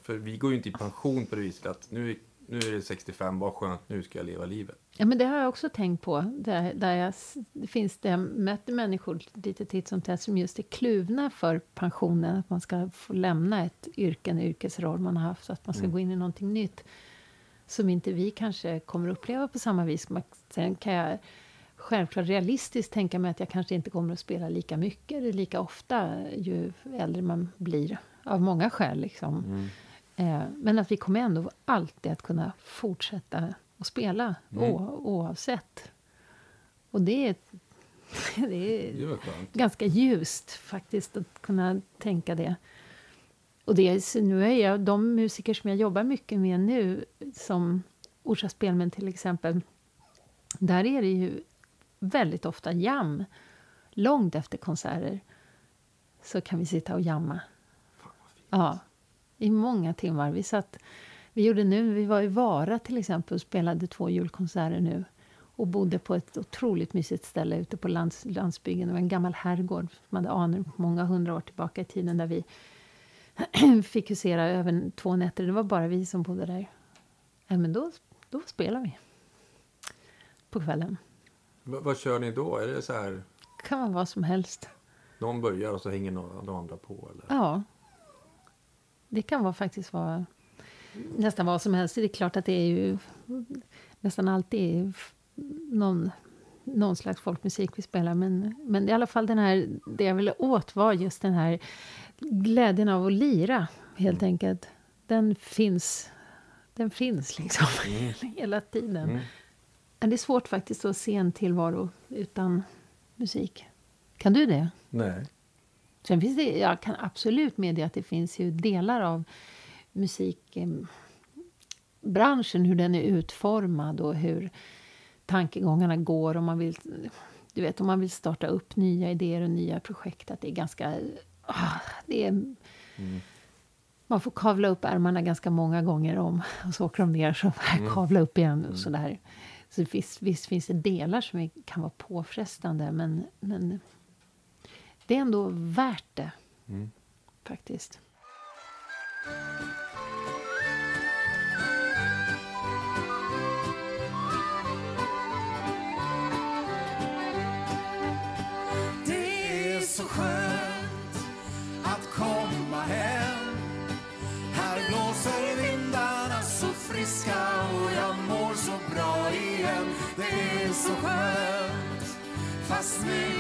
För vi går ju inte i pension på det viset att nu nu är det 65, vad skönt, nu ska jag leva livet. Ja, men det har jag också tänkt på. Där, där jag, det finns det, jag möter människor lite titt som tätt som just är kluvna för pensionen. Att man ska få lämna ett yrke, en yrkesroll man har haft. Så att man ska mm. gå in i någonting nytt. Som inte vi kanske kommer uppleva på samma vis. Sen kan jag självklart realistiskt tänka mig att jag kanske inte kommer att spela lika mycket eller lika ofta ju äldre man blir. Av många skäl liksom. Mm. Eh, men att vi kommer ändå alltid att kunna fortsätta att spela mm. oavsett. Och det är, det är, det ganska ljust faktiskt att kunna tänka det. Och det är, nu är jag, de musiker som jag jobbar mycket med nu, som Orsa Spelmän till exempel, där är det ju väldigt ofta jam, långt efter konserter. så kan vi sitta och jamma. Ja, i många timmar. Vi, satt, vi gjorde nu, vi var i Vara till exempel och spelade två julkonserter nu. Och bodde på ett otroligt mysigt ställe ute på lands, landsbygden. Det var en gammal herrgård som hade anor många hundra år tillbaka i tiden där vi fick husera över två nätter. Det var bara vi som bodde där. Ja, men då, då spelar vi. På kvällen. V- vad kör ni då? Är det så här, kan vara vad som helst. någon börjar och så hänger några de andra på? Eller? Ja. Det kan vara faktiskt vara nästan vad som helst. Det är klart att det är ju nästan alltid någon, någon slags folkmusik vi spelar. Men, men i alla fall den här, det jag ville åt var just den här glädjen av att lira, helt enkelt. Den finns, den finns liksom hela tiden. Mm. Men det är svårt faktiskt att se en tillvaro utan musik. Kan du det? Nej. Sen finns det, jag kan absolut medge att det finns ju delar av musikbranschen, hur den är utformad och hur tankegångarna går. Om man vill, du vet, om man vill starta upp nya idéer och nya projekt, att det är ganska... ah, Det är, Man får kavla upp ärmarna ganska många gånger om och så åker de ner så kavla upp igen. Och sådär. Så visst, visst finns det delar som kan vara påfrestande men, men det är ändå värt det, Mm. faktiskt. Det är så skönt att komma hem Här blåser vindarna så friska och jag mår så bra igen Det är så skönt Fast mycket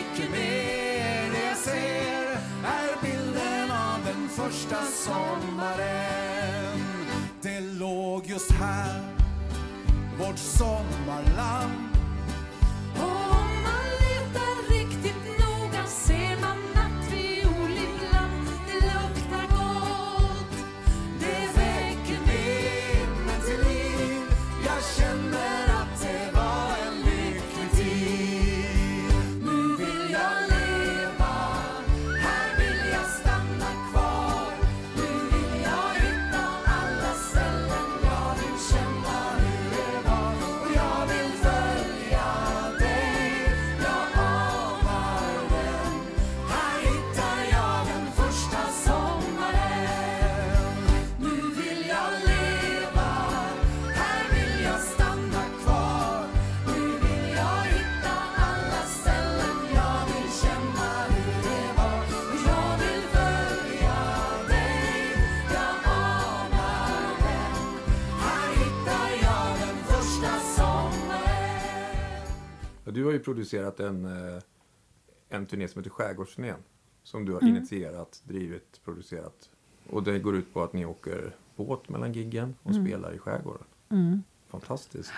första sommaren. Det låg just här, vårt sommarland. Du har ju producerat en, eh, en turné som heter Skärgårdsturnén. Som du har Mm. initierat, drivit, producerat. Och det går ut på att ni åker båt mellan giggen och Mm. spelar i skärgården. Fantastiskt.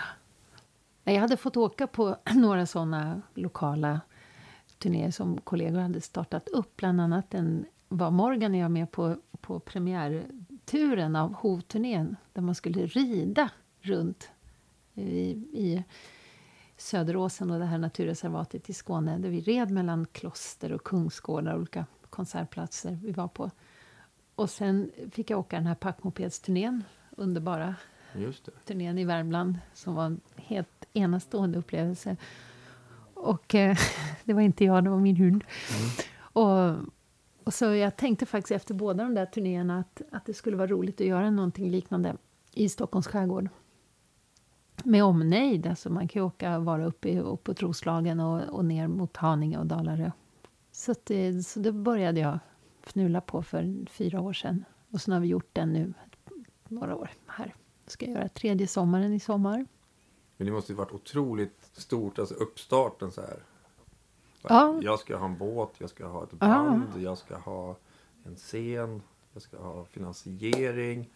Nej, Jag hade fått åka på några såna lokala turnéer som kollegor hade startat upp. Bland annat en, var Morgan och jag med på, på premiärturen av Hovturnén där man skulle rida runt i, i Söderåsen och det här naturreservatet i Skåne där vi red mellan kloster och kungsgårdar och olika konsertplatser vi var på. Och sen fick jag åka den här packmopedsturnén, underbara turnén i Värmland som var en helt enastående upplevelse. Och eh, det var inte jag, det var min hund. Och, och så jag tänkte faktiskt efter båda de där turnéerna att, att det skulle vara roligt att göra någonting liknande i Stockholms skärgård. Med omnejd, alltså man kan ju åka vara uppe på Troslagen och, och ner mot Haninge och Dalarö. Så, det, så det började jag fnula på för fyra år sedan. Och så har vi gjort den nu några år här. Ska jag göra tredje sommaren i sommar. Men det måste ju varit otroligt stort, alltså uppstarten så här. Ja. Jag ska ha en båt, jag ska ha ett band, jag ska ha en scen, jag ska ha finansiering.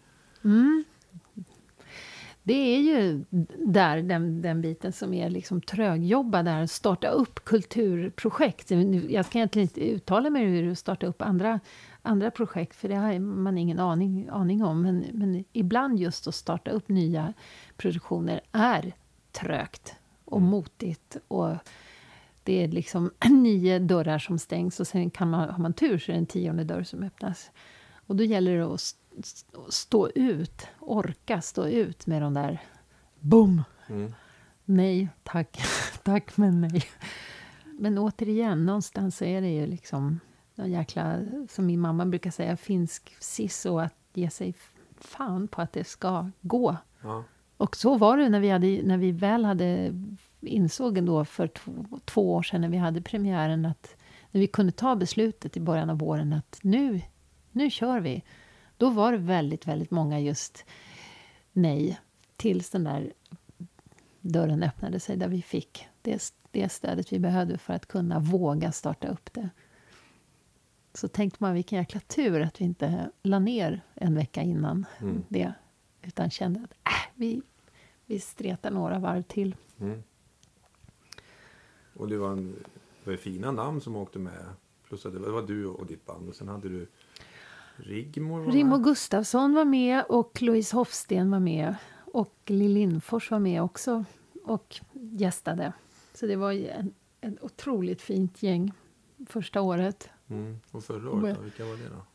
Det är ju där den, den biten som är liksom trögjobba där, starta upp kulturprojekt. Jag ska egentligen inte uttala mig hur du startar upp andra, andra projekt, för det har man ingen aning, aning om. Men, men ibland just att starta upp nya produktioner är trögt och motigt. Och Det är liksom nio dörrar som stängs och sen kan man, har man tur så är det en tionde dörr som öppnas. Och då gäller det att stå ut, orka stå ut med de där BOOM! Mm. Nej, tack. tack, men nej. Men återigen, någonstans så är det ju liksom någon jäkla, som min mamma brukar säga, finsk sisso att ge sig fan på att det ska gå. Ja. Och så var det när vi, hade, när vi väl hade insåg ändå för två, två år sedan när vi hade premiären att när vi kunde ta beslutet i början av våren att nu, nu kör vi. Då var det väldigt, väldigt många just nej tills den där dörren öppnade sig där vi fick det, det stödet vi behövde för att kunna våga starta upp det. Så tänkte man vilken jäkla tur att vi inte la ner en vecka innan Mm. det. Utan kände att äh, vi, vi stretar några varv till. Mm. Och det var, en, det var fina namn som åkte med. Plus att det var, du och ditt band. Och sen hade du Rigmor var Rigmor med. Gustafsson var med och Louise Hofsten var med. Och Lill Lindfors var med också och gästade. Så det var ett otroligt fint gäng första året. Mm. Och förra året då? Vilka var det då?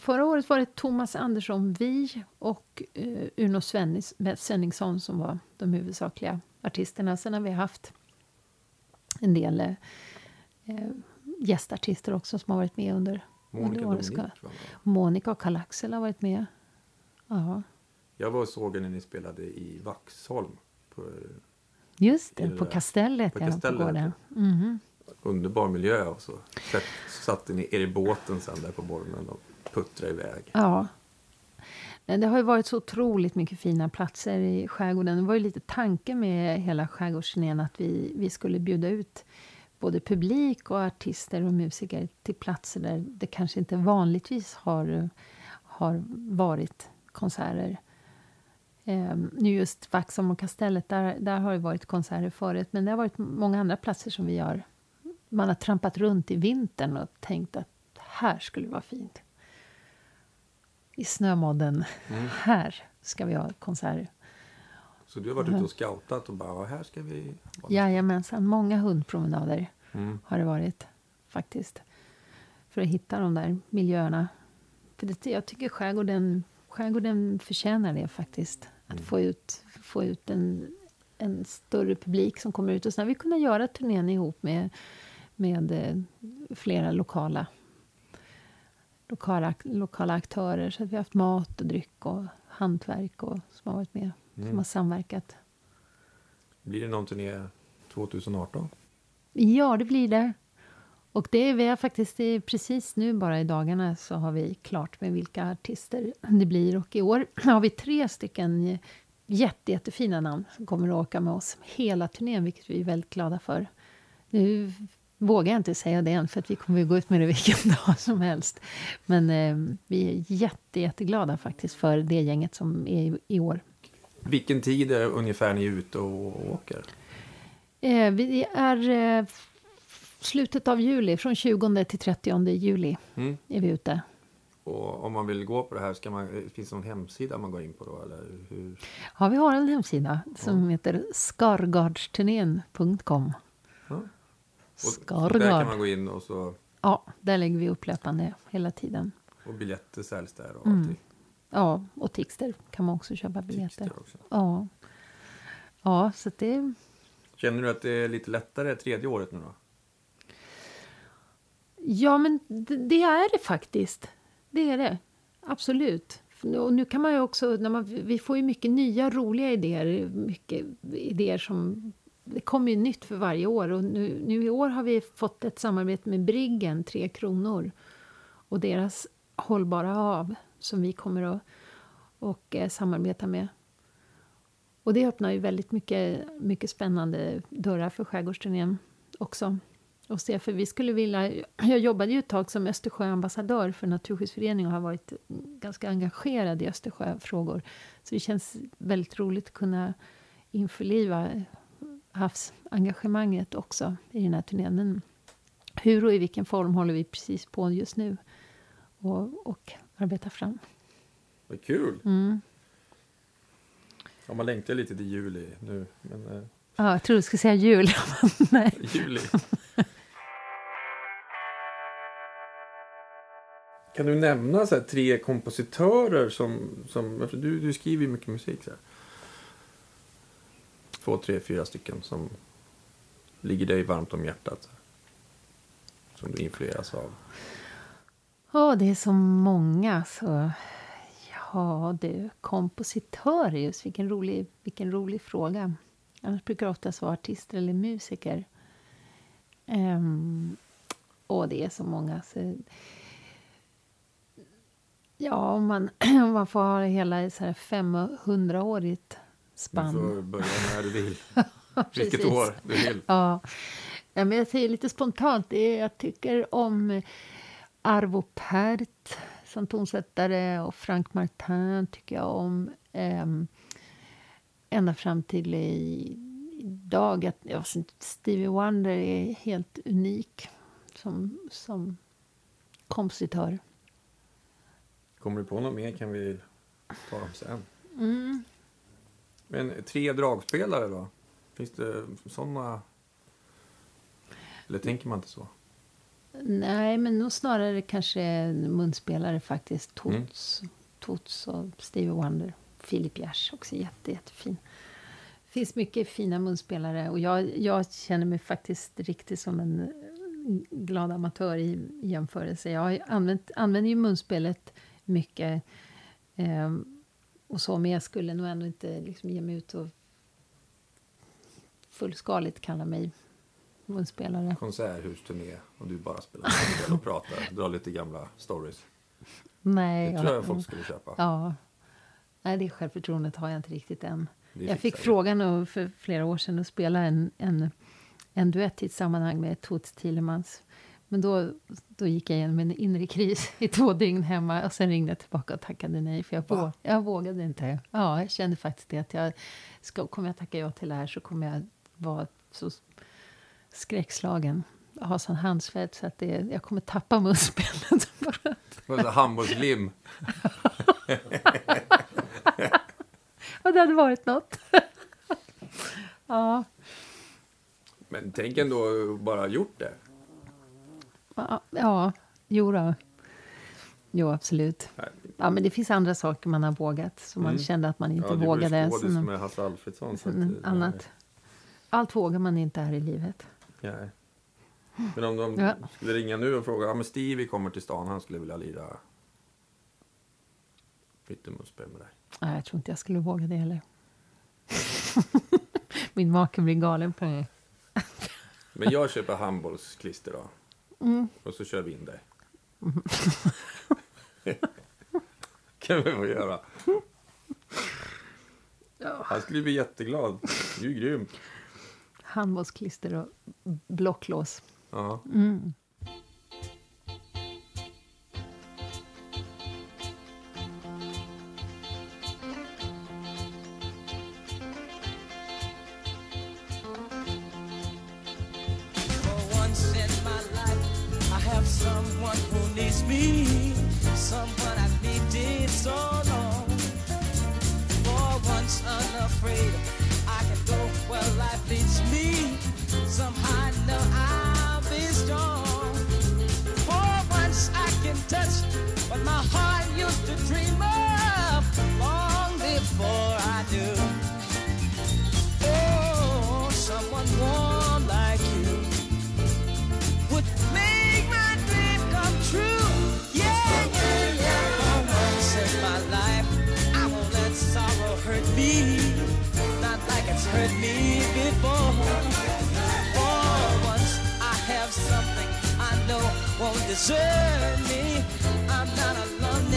Förra året var det Thomas Andersson Vi och eh, Uno Svennis- Svenningsson som var de huvudsakliga artisterna. Sen har vi haft en del eh, eh, gästartister också som har varit med under, Monica ska- var. Monica och Karl Axel har varit med. Ja, Jag var och såg er när ni spelade i Vaxholm. På just det. På Kastellet. på ja, på Kastellet. Mhm. underbar miljö. Och så satt, satte ni er i båten sen där på Bolmen och puttrade iväg. Ja. Det har ju varit så otroligt mycket fina platser i skärgården. Det var ju lite tanken med hela skärgårdsturnén att vi, vi skulle bjuda ut både publik och artister och musiker till platser där det kanske inte vanligtvis har, har varit konserter. Eh, nu just Vaxholm och Kastellet, där, där har det varit konserter förut. Men det har varit många andra platser som vi har... Man har trampat runt i vintern och tänkt att här skulle det vara fint i snömodden. Mm. Här ska vi ha konserter. Så du har varit ute och scoutat och bara, här ska vi... vara." Jajamensan, många hundpromenader Mm. har det varit faktiskt. För att hitta de där miljöerna. För det, jag tycker skärgården, skärgården förtjänar det faktiskt. Att Mm. få ut, få ut en, en större publik som kommer ut. Och sen har vi kunnat göra turnén ihop med, med eh, flera lokala, lokala, lokala aktörer. Så att vi har haft mat och dryck och hantverk och, som har varit med. Som Mm. har samverkat. Blir det någon turné 2018? Ja, det blir det. Och det är vi har faktiskt precis nu bara i dagarna så har vi klart med vilka artister det blir. Och i år har vi tre stycken jätte, jättefina namn som kommer att åka med oss hela turnén, vilket vi är väldigt glada för. Nu vågar jag inte säga det än, för att vi kommer att gå ut med det vilken dag som helst. Men eh, vi är jätte, jätteglada faktiskt för det gänget som är i, i år. Vilken tid är ungefär ni är ute och åker? Eh, vi är eh, slutet av juli, från 20 till 30 juli Mm. är vi ute. Och om man vill gå på det här, ska man, finns det någon hemsida man går in på då? Eller hur? Ja, vi har en hemsida som heter skargardsturnén.com. Ja. Och Där kan Skargard. man gå in och, så, Ja, där lägger vi upp löpande hela tiden. och biljetter säljs där och Mm. Ja, och Tixter kan man också köpa biljetter. Också. Ja. Ja, så det... Känner du att det är lite lättare tredje året nu då? Ja, men det, det är det faktiskt. Det är det. Absolut. Och nu kan man ju också... När man, vi får ju mycket nya roliga idéer. Mycket idéer som... Det kommer ju nytt för varje år. Och nu, nu i år har vi fått ett samarbete med Briggen, Tre Kronor. Och deras Hållbara hav som vi kommer att och, eh, samarbeta med. Och det öppnar ju väldigt mycket, mycket spännande dörrar för skärgårdsturnén också. Och se, för vi skulle vilja, jag jobbade ju ett tag som Östersjöambassadör för Naturskyddsföreningen och har varit ganska engagerad i Östersjöfrågor. Så det känns väldigt roligt att kunna införliva havsengagemanget också i den här turnén. Men hur och i vilken form håller vi precis på just nu och, och arbeta fram. Vad kul! Mm. Ja, man längtar lite till juli nu. Men, eh, Ja, jag tror du skulle säga jul. Nej. Juli. Kan du nämna så här, tre kompositörer som... som för du, du skriver ju mycket musik. Så här. Två, tre, fyra stycken som ligger dig varmt om hjärtat. Som du influeras av. Ja, det är så många. Så... Ja, du, kompositörer just. Vilken rolig, vilken rolig fråga. Annars brukar det oftast vara artister eller musiker. Um, och det är så många. Så... Ja, om man, om man får ha hela så här 500-årigt Du spann. får börja när du vill. Vilket år du vill. Ja. ja, men jag säger lite spontant, det jag tycker om Arvo Pärt som tonsättare och Frank Martin tycker jag om. Um, ända fram till i, idag. Att, ja, Stevie Wonder är helt unik som, som kompositör. Kommer du på något mer kan vi ta dem sen. Mm. Men tre dragspelare då? Finns det sådana? Eller tänker man inte så? Nej, men nog snarare kanske munspelare faktiskt. Mm. Tots, Tots och Stevie Wonder. Philip Gers också jätte, jättefin. Det finns mycket fina munspelare och jag, jag känner mig faktiskt riktigt som en eh, glad amatör i, i jämförelse. Jag använt, använder ju munspelet mycket ehm, och så, men jag skulle nog ändå inte liksom ge mig ut och fullskaligt kalla mig munspelare. Konserthusturné och du bara spelar och pratar. Drar lite gamla stories. Nej, Det tror jag ja. folk skulle köpa. Ja. Nej, det självförtroendet har jag inte riktigt än. Jag fick frågan för flera år sedan att spela en, en, en duett i ett sammanhang med Toots Thielemans. Men då, då gick jag igenom en inre kris i två dygn hemma och sen ringde jag tillbaka och tackade nej för jag, vå, Va? jag vågade inte. Ja, jag kände faktiskt det att jag ska, kommer jag tacka ja till det här så kommer jag vara så skräckslagen. Jag har sån handsvett så att det, jag kommer tappa munspelet. Handbollslim. Och det hade varit något. ja. Men tänk ändå bara gjort det. Ja, ja, jo då. Jo, absolut. Ja, men det finns andra saker man har vågat som man Mm. kände att man inte ja, ju vågade. med Hasse Alfredson. Så att, eh, annat. Allt vågar man inte här i livet. Nej. Men om de Ja. skulle ringa nu och fråga, ja men Stevie kommer till stan, han skulle vilja lira pyttemunspel med dig. Nej, jag tror inte jag skulle våga det heller. Min make blir galen på mig. Men jag köper handbollsklister då. Mm. Och så kör vi in dig. kan vi få göra. Han skulle bli jätteglad. Du är grym. Handbollsklister och blocklås. Ja. Mm. Someone who needs me, someone know won't desert me. I'm not alone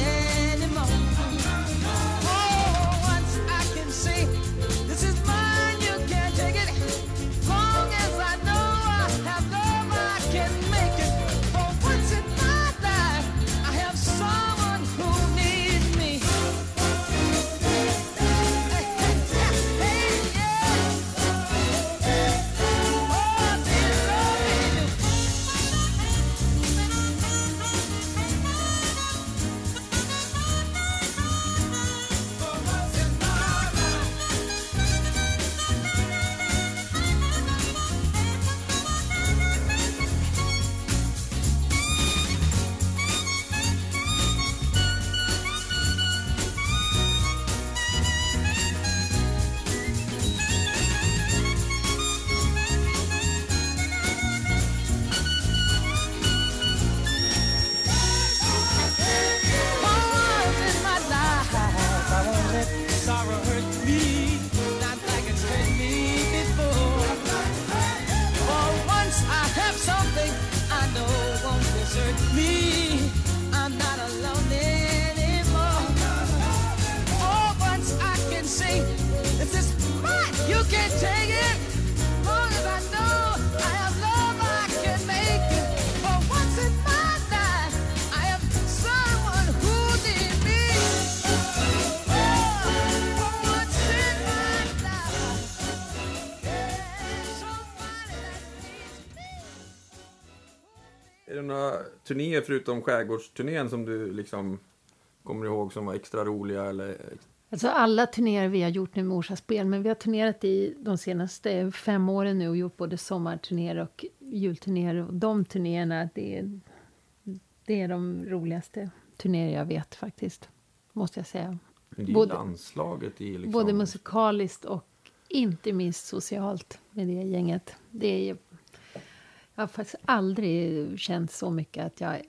turnéer förutom skärgårdsturnén som du liksom kommer ihåg som var extra roliga? Eller... Alltså alla turnéer vi har gjort nu med Orsa Spel, men vi har turnerat i de senaste fem åren nu och gjort både sommarturnéer och julturnéer. Och de turnéerna, det är, det är de roligaste turnéer jag vet faktiskt, måste jag säga. Det är ju Både- landslaget i liksom... Både musikaliskt och inte minst socialt med det gänget. Det är jag har faktiskt aldrig känt så mycket att jag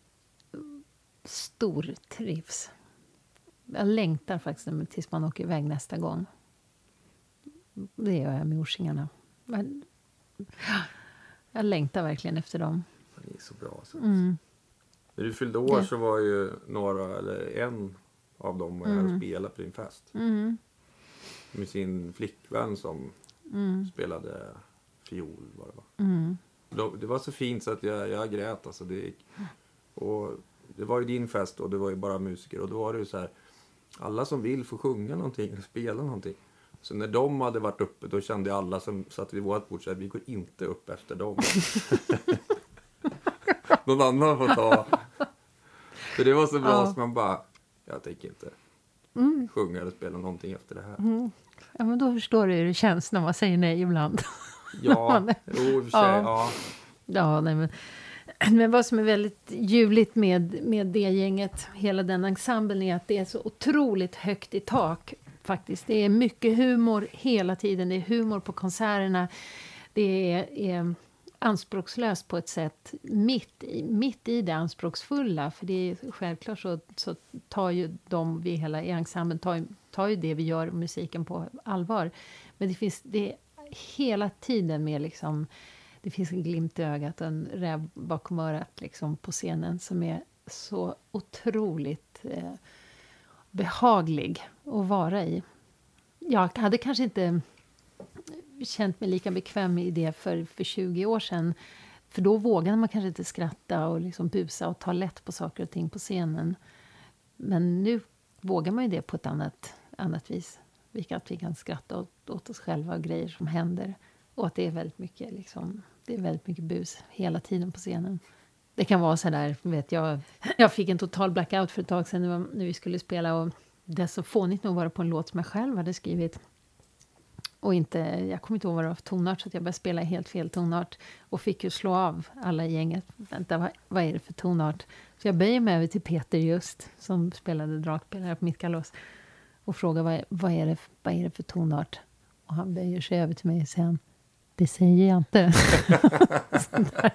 stortrivs. Jag längtar faktiskt tills man åker iväg nästa gång. Det gör jag med Orsingarna. Jag längtar verkligen efter dem. Det är så bra. Så. Mm. När du fyllde år så var ju några, eller en av dem var här och spelade på din fest. Mm. Med sin flickvän som Mm. spelade fiol. Var det, va? Mm. De- det var så fint så att jag, jag grät. Alltså det, och det var ju din fest och det var ju bara musiker. Och då var det ju så här. Alla som vill får sjunga någonting spela någonting. Så när de hade varit uppe då kände alla som satt vid vårt bord så här, vi går inte upp efter dem. Någon annan får ta. För det var så bra Ja. så man bara, jag tänker inte sjunga eller spela någonting efter det här. Mm. Ja, men då förstår du hur det känns när man säger nej ibland. Ja, jo, i och för sig, Ja. ja. Ja, nej, men, men vad som är väldigt ljuvligt med, med det gänget, hela den ensemblen, är att det är så otroligt högt i tak. faktiskt. Det är mycket humor hela tiden. Det är humor på konserterna. Det är, är anspråkslöst på ett sätt mitt i, mitt i det anspråksfulla. För det är självklart så, så tar ju de, vi hela i ensemblen, tar, tar ju det vi gör, musiken, på allvar. Men det finns, det hela tiden med liksom, det finns en glimt i ögat och en räv bakom örat liksom på scenen som är så otroligt eh, behaglig att vara i. Jag hade kanske inte känt mig lika bekväm i det för, för 20 år sedan. För då vågade man kanske inte skratta och liksom busa och ta lätt på saker och ting på scenen. Men nu vågar man ju det på ett annat, annat vis. Vi kan, att vi kan skratta åt, åt oss själva och grejer som händer. Och att det är väldigt mycket, liksom, det är väldigt mycket bus hela tiden på scenen. Det kan vara så där, vet jag, jag fick en total blackout för ett tag sedan när, när vi skulle spela och det så fånigt nog vara på en låt som jag själv hade skrivit. Och inte, jag kommer inte ihåg vad det var för tonart så att jag började spela i helt fel tonart. Och fick ju slå av alla i gänget. Vänta, vad, vad är det för tonart? Så jag böjer mig över till Peter just, som spelade dragspelare på mitt kalas. Och frågar vad, vad, är det, vad är det för tonart? Och han böjer sig över till mig och säger det säger jag inte.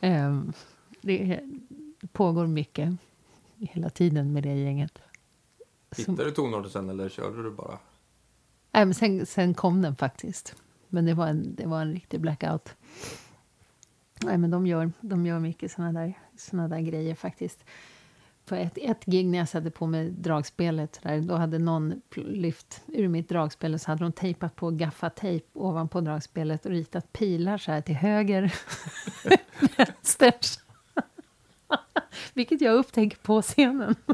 Ehm, det pågår mycket hela tiden med det gänget. Som- Hittade du tonarten sen eller körde du bara? Nej, men sen, sen kom den faktiskt. Men det var en, det var en riktig blackout. Nej, men de gör, de gör mycket såna där, såna där grejer faktiskt. På ett, ett gig när jag satte på mig dragspelet, där, då hade någon lyft ur mitt dragspel och så hade de tejpat på gaffatejp ovanpå dragspelet och ritat pilar så här till höger, vänster. Vilket jag upptäcker på scenen.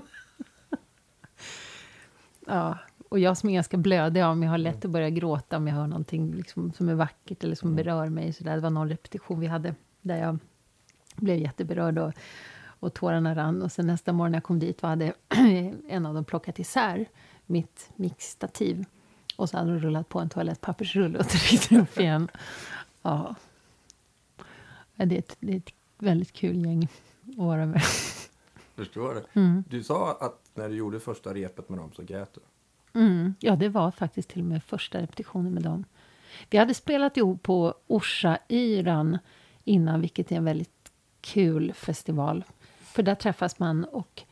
Ja, och jag som är ganska blödig om jag har lätt att börja gråta om jag hör någonting liksom, som är vackert eller som berör mig. Så där. Det var någon repetition vi hade där jag blev jätteberörd och, och tårarna rann. Och sen nästa morgon när jag kom dit var hade en av dem plockat isär mitt mixstativ. Och så hade de rullat på en toalettpappersrulle och tryckt upp igen. Ja. Ja, Det är, ett, det är ett väldigt kul gäng att vara med. Förstår det. Mm. Du sa att när du gjorde första repet med dem så grät du. Mm, ja, det var faktiskt till och med första repetitionen med dem. Vi hade spelat ihop på Orsa Yran innan, vilket är en väldigt kul festival. För där träffas man och,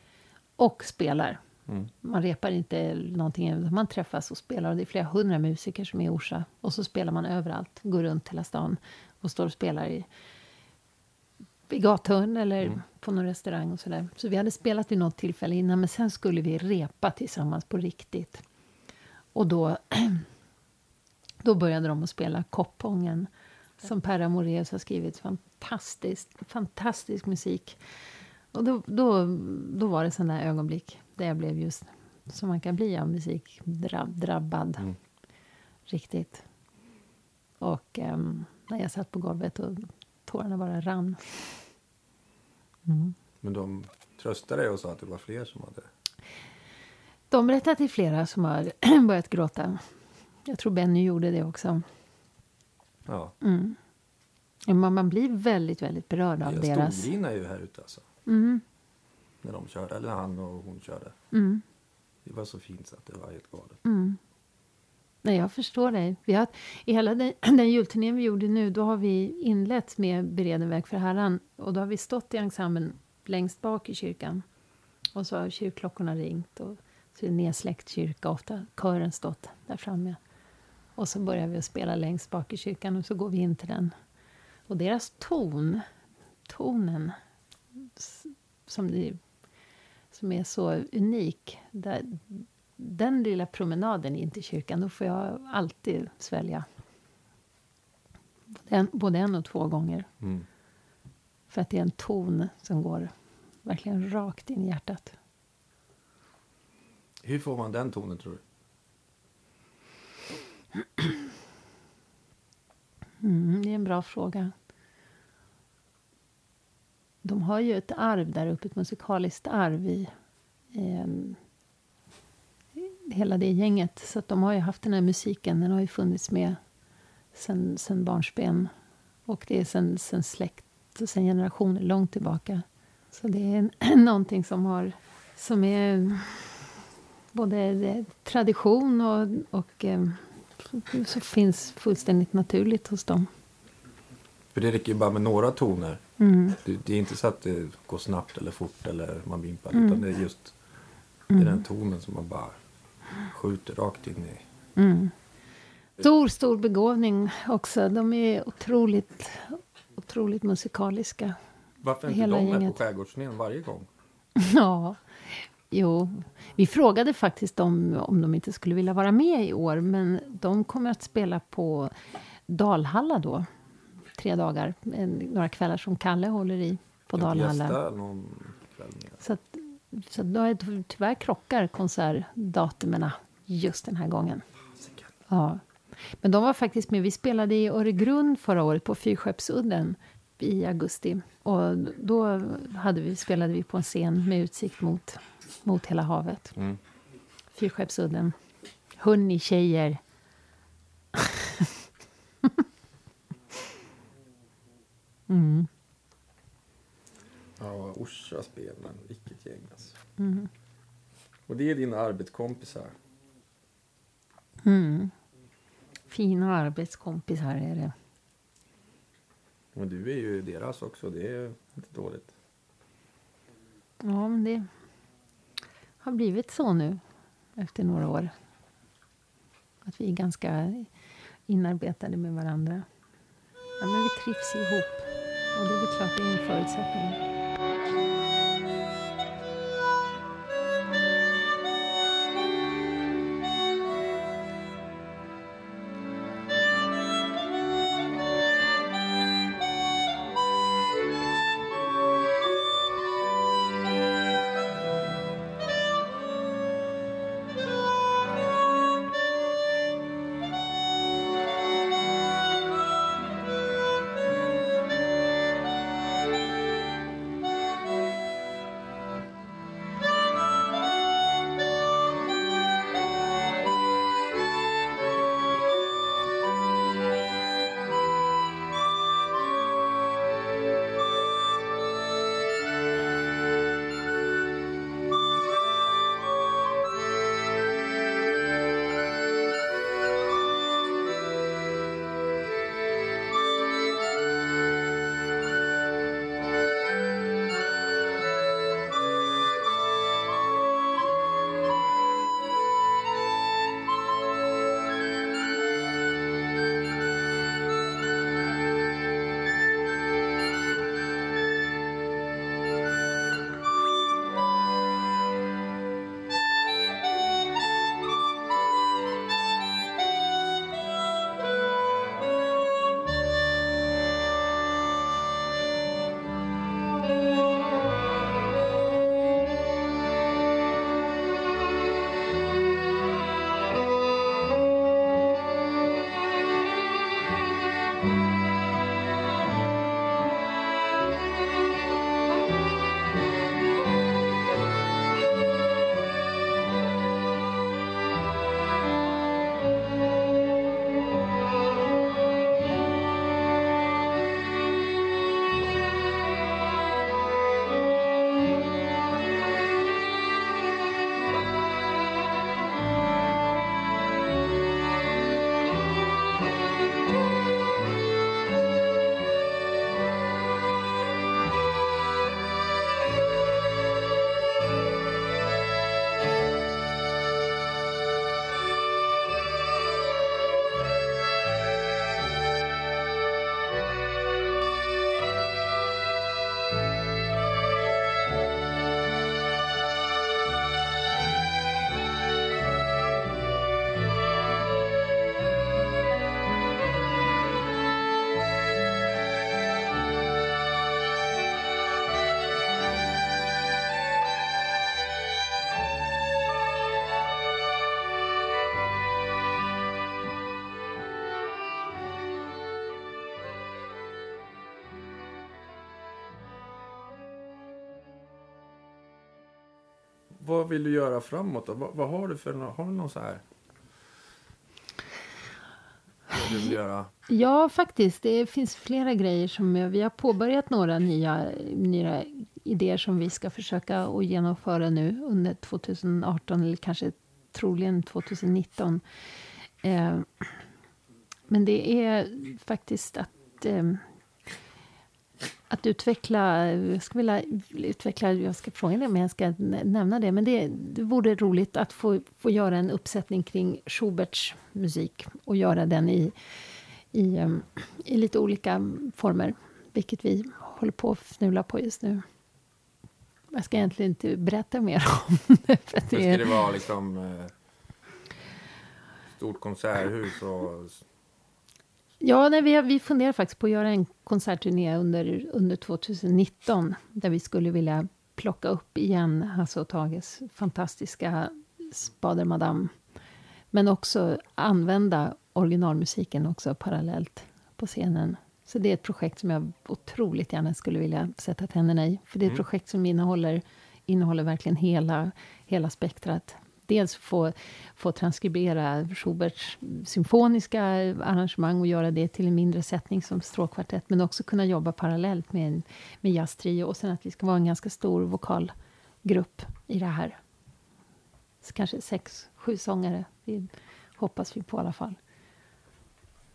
och spelar. Mm. Man repar inte någonting, man träffas och spelar. Och det är flera hundra musiker som är i Orsa. Och så spelar man överallt, går runt hela stan och står och spelar i, i gathörn eller på någon restaurang och sådär. Så vi hade spelat vid något tillfälle innan, men sen skulle vi repa tillsammans på riktigt. Och då, då började de att spela Koppången som Per Amoreus har skrivit. Fantastiskt, fantastisk musik. Och då, då, då var det sådana ögonblick där jag blev just som man kan bli av musik, drab, drabbad. Mm. Riktigt. Och ehm, när jag satt på golvet och tårarna bara rann. Mm. Men de tröstade dig och sa att det var fler som hade... De berättar till flera som har börjat gråta. Jag tror Benny gjorde det också. Ja, Men man blir väldigt, väldigt berörd av jag deras... storgrinade ju här ute alltså. Mm, När de körde, eller han och hon körde. mm, Det var så fint så att det var helt galet. mm. Nej, jag förstår dig. Vi har, I hela den, den julturnén vi gjorde nu, då har vi inlett med Bereden väg för Herran. Och då har vi stått i ensemblen längst bak i kyrkan. Och så har kyrkklockorna ringt. Och så är det nedsläckt kyrka, ofta kören stått där framme. Och så börjar vi att spela längst bak i kyrkan och så går vi in till den. Och deras ton, tonen, som, det, som är så unik. Där, den lilla promenaden in till kyrkan, då får jag alltid svälja. Både en, både en och två gånger. Mm. För att det är en ton som går verkligen rakt in i hjärtat. Hur får man den tonen tror du? Mm, det är en bra fråga. De har ju ett arv där uppe, ett musikaliskt arv i eh, hela det gänget. Så att de har ju haft den här musiken, den har ju funnits med sen, sen barnsben. Och det är sen, sen släkt och sen generationer långt tillbaka. Så det är någonting som har som är ehm, både eh, tradition och, och ehm, så finns fullständigt naturligt hos dem. För det räcker ju bara med några toner. Mm. Det, det är inte så att det går snabbt eller fort eller man vimpar. Mm. Utan det är just det är den tonen som man bara skjuter rakt in i. Mm. Stor, stor begåvning också. De är otroligt, otroligt musikaliska. Varför är inte Hela de med gänget. på skärgårdsturnén varje gång? Ja, jo. Vi frågade faktiskt dem om de inte skulle vilja vara med i år. Men de kommer att spela på Dalhalla då. Tre dagar. En, några kvällar som Kalle håller i på Dalhalla. mer. Så, att, så då är, tyvärr krockar konsertdatumen just den här gången. Ja. Men de var faktiskt med. Vi spelade i Öregrund förra året på Fyrskeppsudden i augusti. Och då hade vi, spelade vi på en scen med utsikt mot, mot hela havet. Mm. Fyrskeppsudden. Hörni tjejer. Mm. Ja, Orsa spel, men vilket gäng alltså. Mm. Och det är dina arbetskompisar. Mm. Fina arbetskompisar är det. Men du är ju deras också, det är inte dåligt. Ja, men det har blivit så nu efter några år. Att vi är ganska inarbetade med varandra. Ja, men vi trivs ihop. Och det är väl klart det är en förutsättning. Vad vill du göra framåt då? Vad, vad har du för har du någon så här? Vad du vill göra? Ja, faktiskt. Det finns flera grejer som vi har påbörjat några nya, nya idéer som vi ska försöka att genomföra nu under 2018 eller kanske troligen 2019. Eh, men det är faktiskt att eh, att utveckla, jag skulle vilja utveckla, jag ska fråga dig om jag ska nä- nämna det, men det, det vore roligt att få, få göra en uppsättning kring Schuberts musik och göra den i, i, em, i lite olika former, vilket vi håller på att fnula på just nu. Jag ska egentligen inte berätta mer om det. För det ska det vara liksom? Eh, stort konserthus och... Ja, nej, vi, vi funderar faktiskt på att göra en konsertturné under, under 2019 där vi skulle vilja plocka upp igen Hasse och Tages fantastiska Spader Madame. Men också använda originalmusiken också parallellt på scenen. Så det är ett projekt som jag otroligt gärna skulle vilja sätta tänderna i. För det är ett Mm. projekt som innehåller, innehåller verkligen hela, hela spektrat. Dels få, få transkribera Schuberts symfoniska arrangemang och göra det till en mindre sättning som stråkkvartett, men också kunna jobba parallellt med, en, med jazztrio och sen att vi ska vara en ganska stor vokalgrupp i det här. Så kanske sex, sju sångare, det hoppas vi på i alla fall.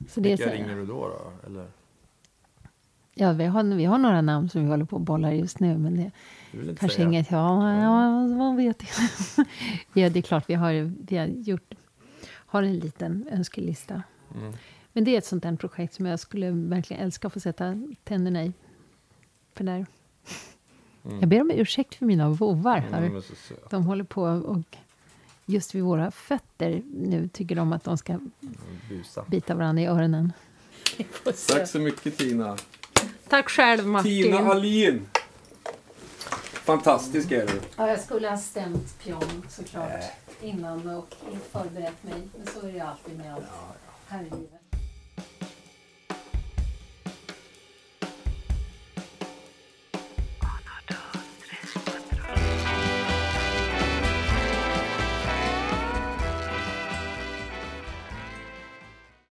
Så det är Vilka ringer du då? då? Eller? Ja, vi, har, vi har några namn som vi håller på att bolla just nu, men det, Kanske säga? inget, ja, ja, man vet inte. ja, det är klart, vi har, vi har gjort, har en liten önskelista. Mm. Men det är ett sånt där projekt som jag skulle verkligen älska att få sätta tänderna i. För där. Mm. Jag ber om ursäkt för mina vovvar. Mm, här. de håller på och just vid våra fötter nu tycker de att de ska Busa. bita varandra i öronen. Tack så mycket Tina. Tack själv Martin. Tina Alin. Fantastisk är du. Ja, jag skulle ha stämt pion såklart innan och förberett mig. Men så är det alltid med allt här i livet.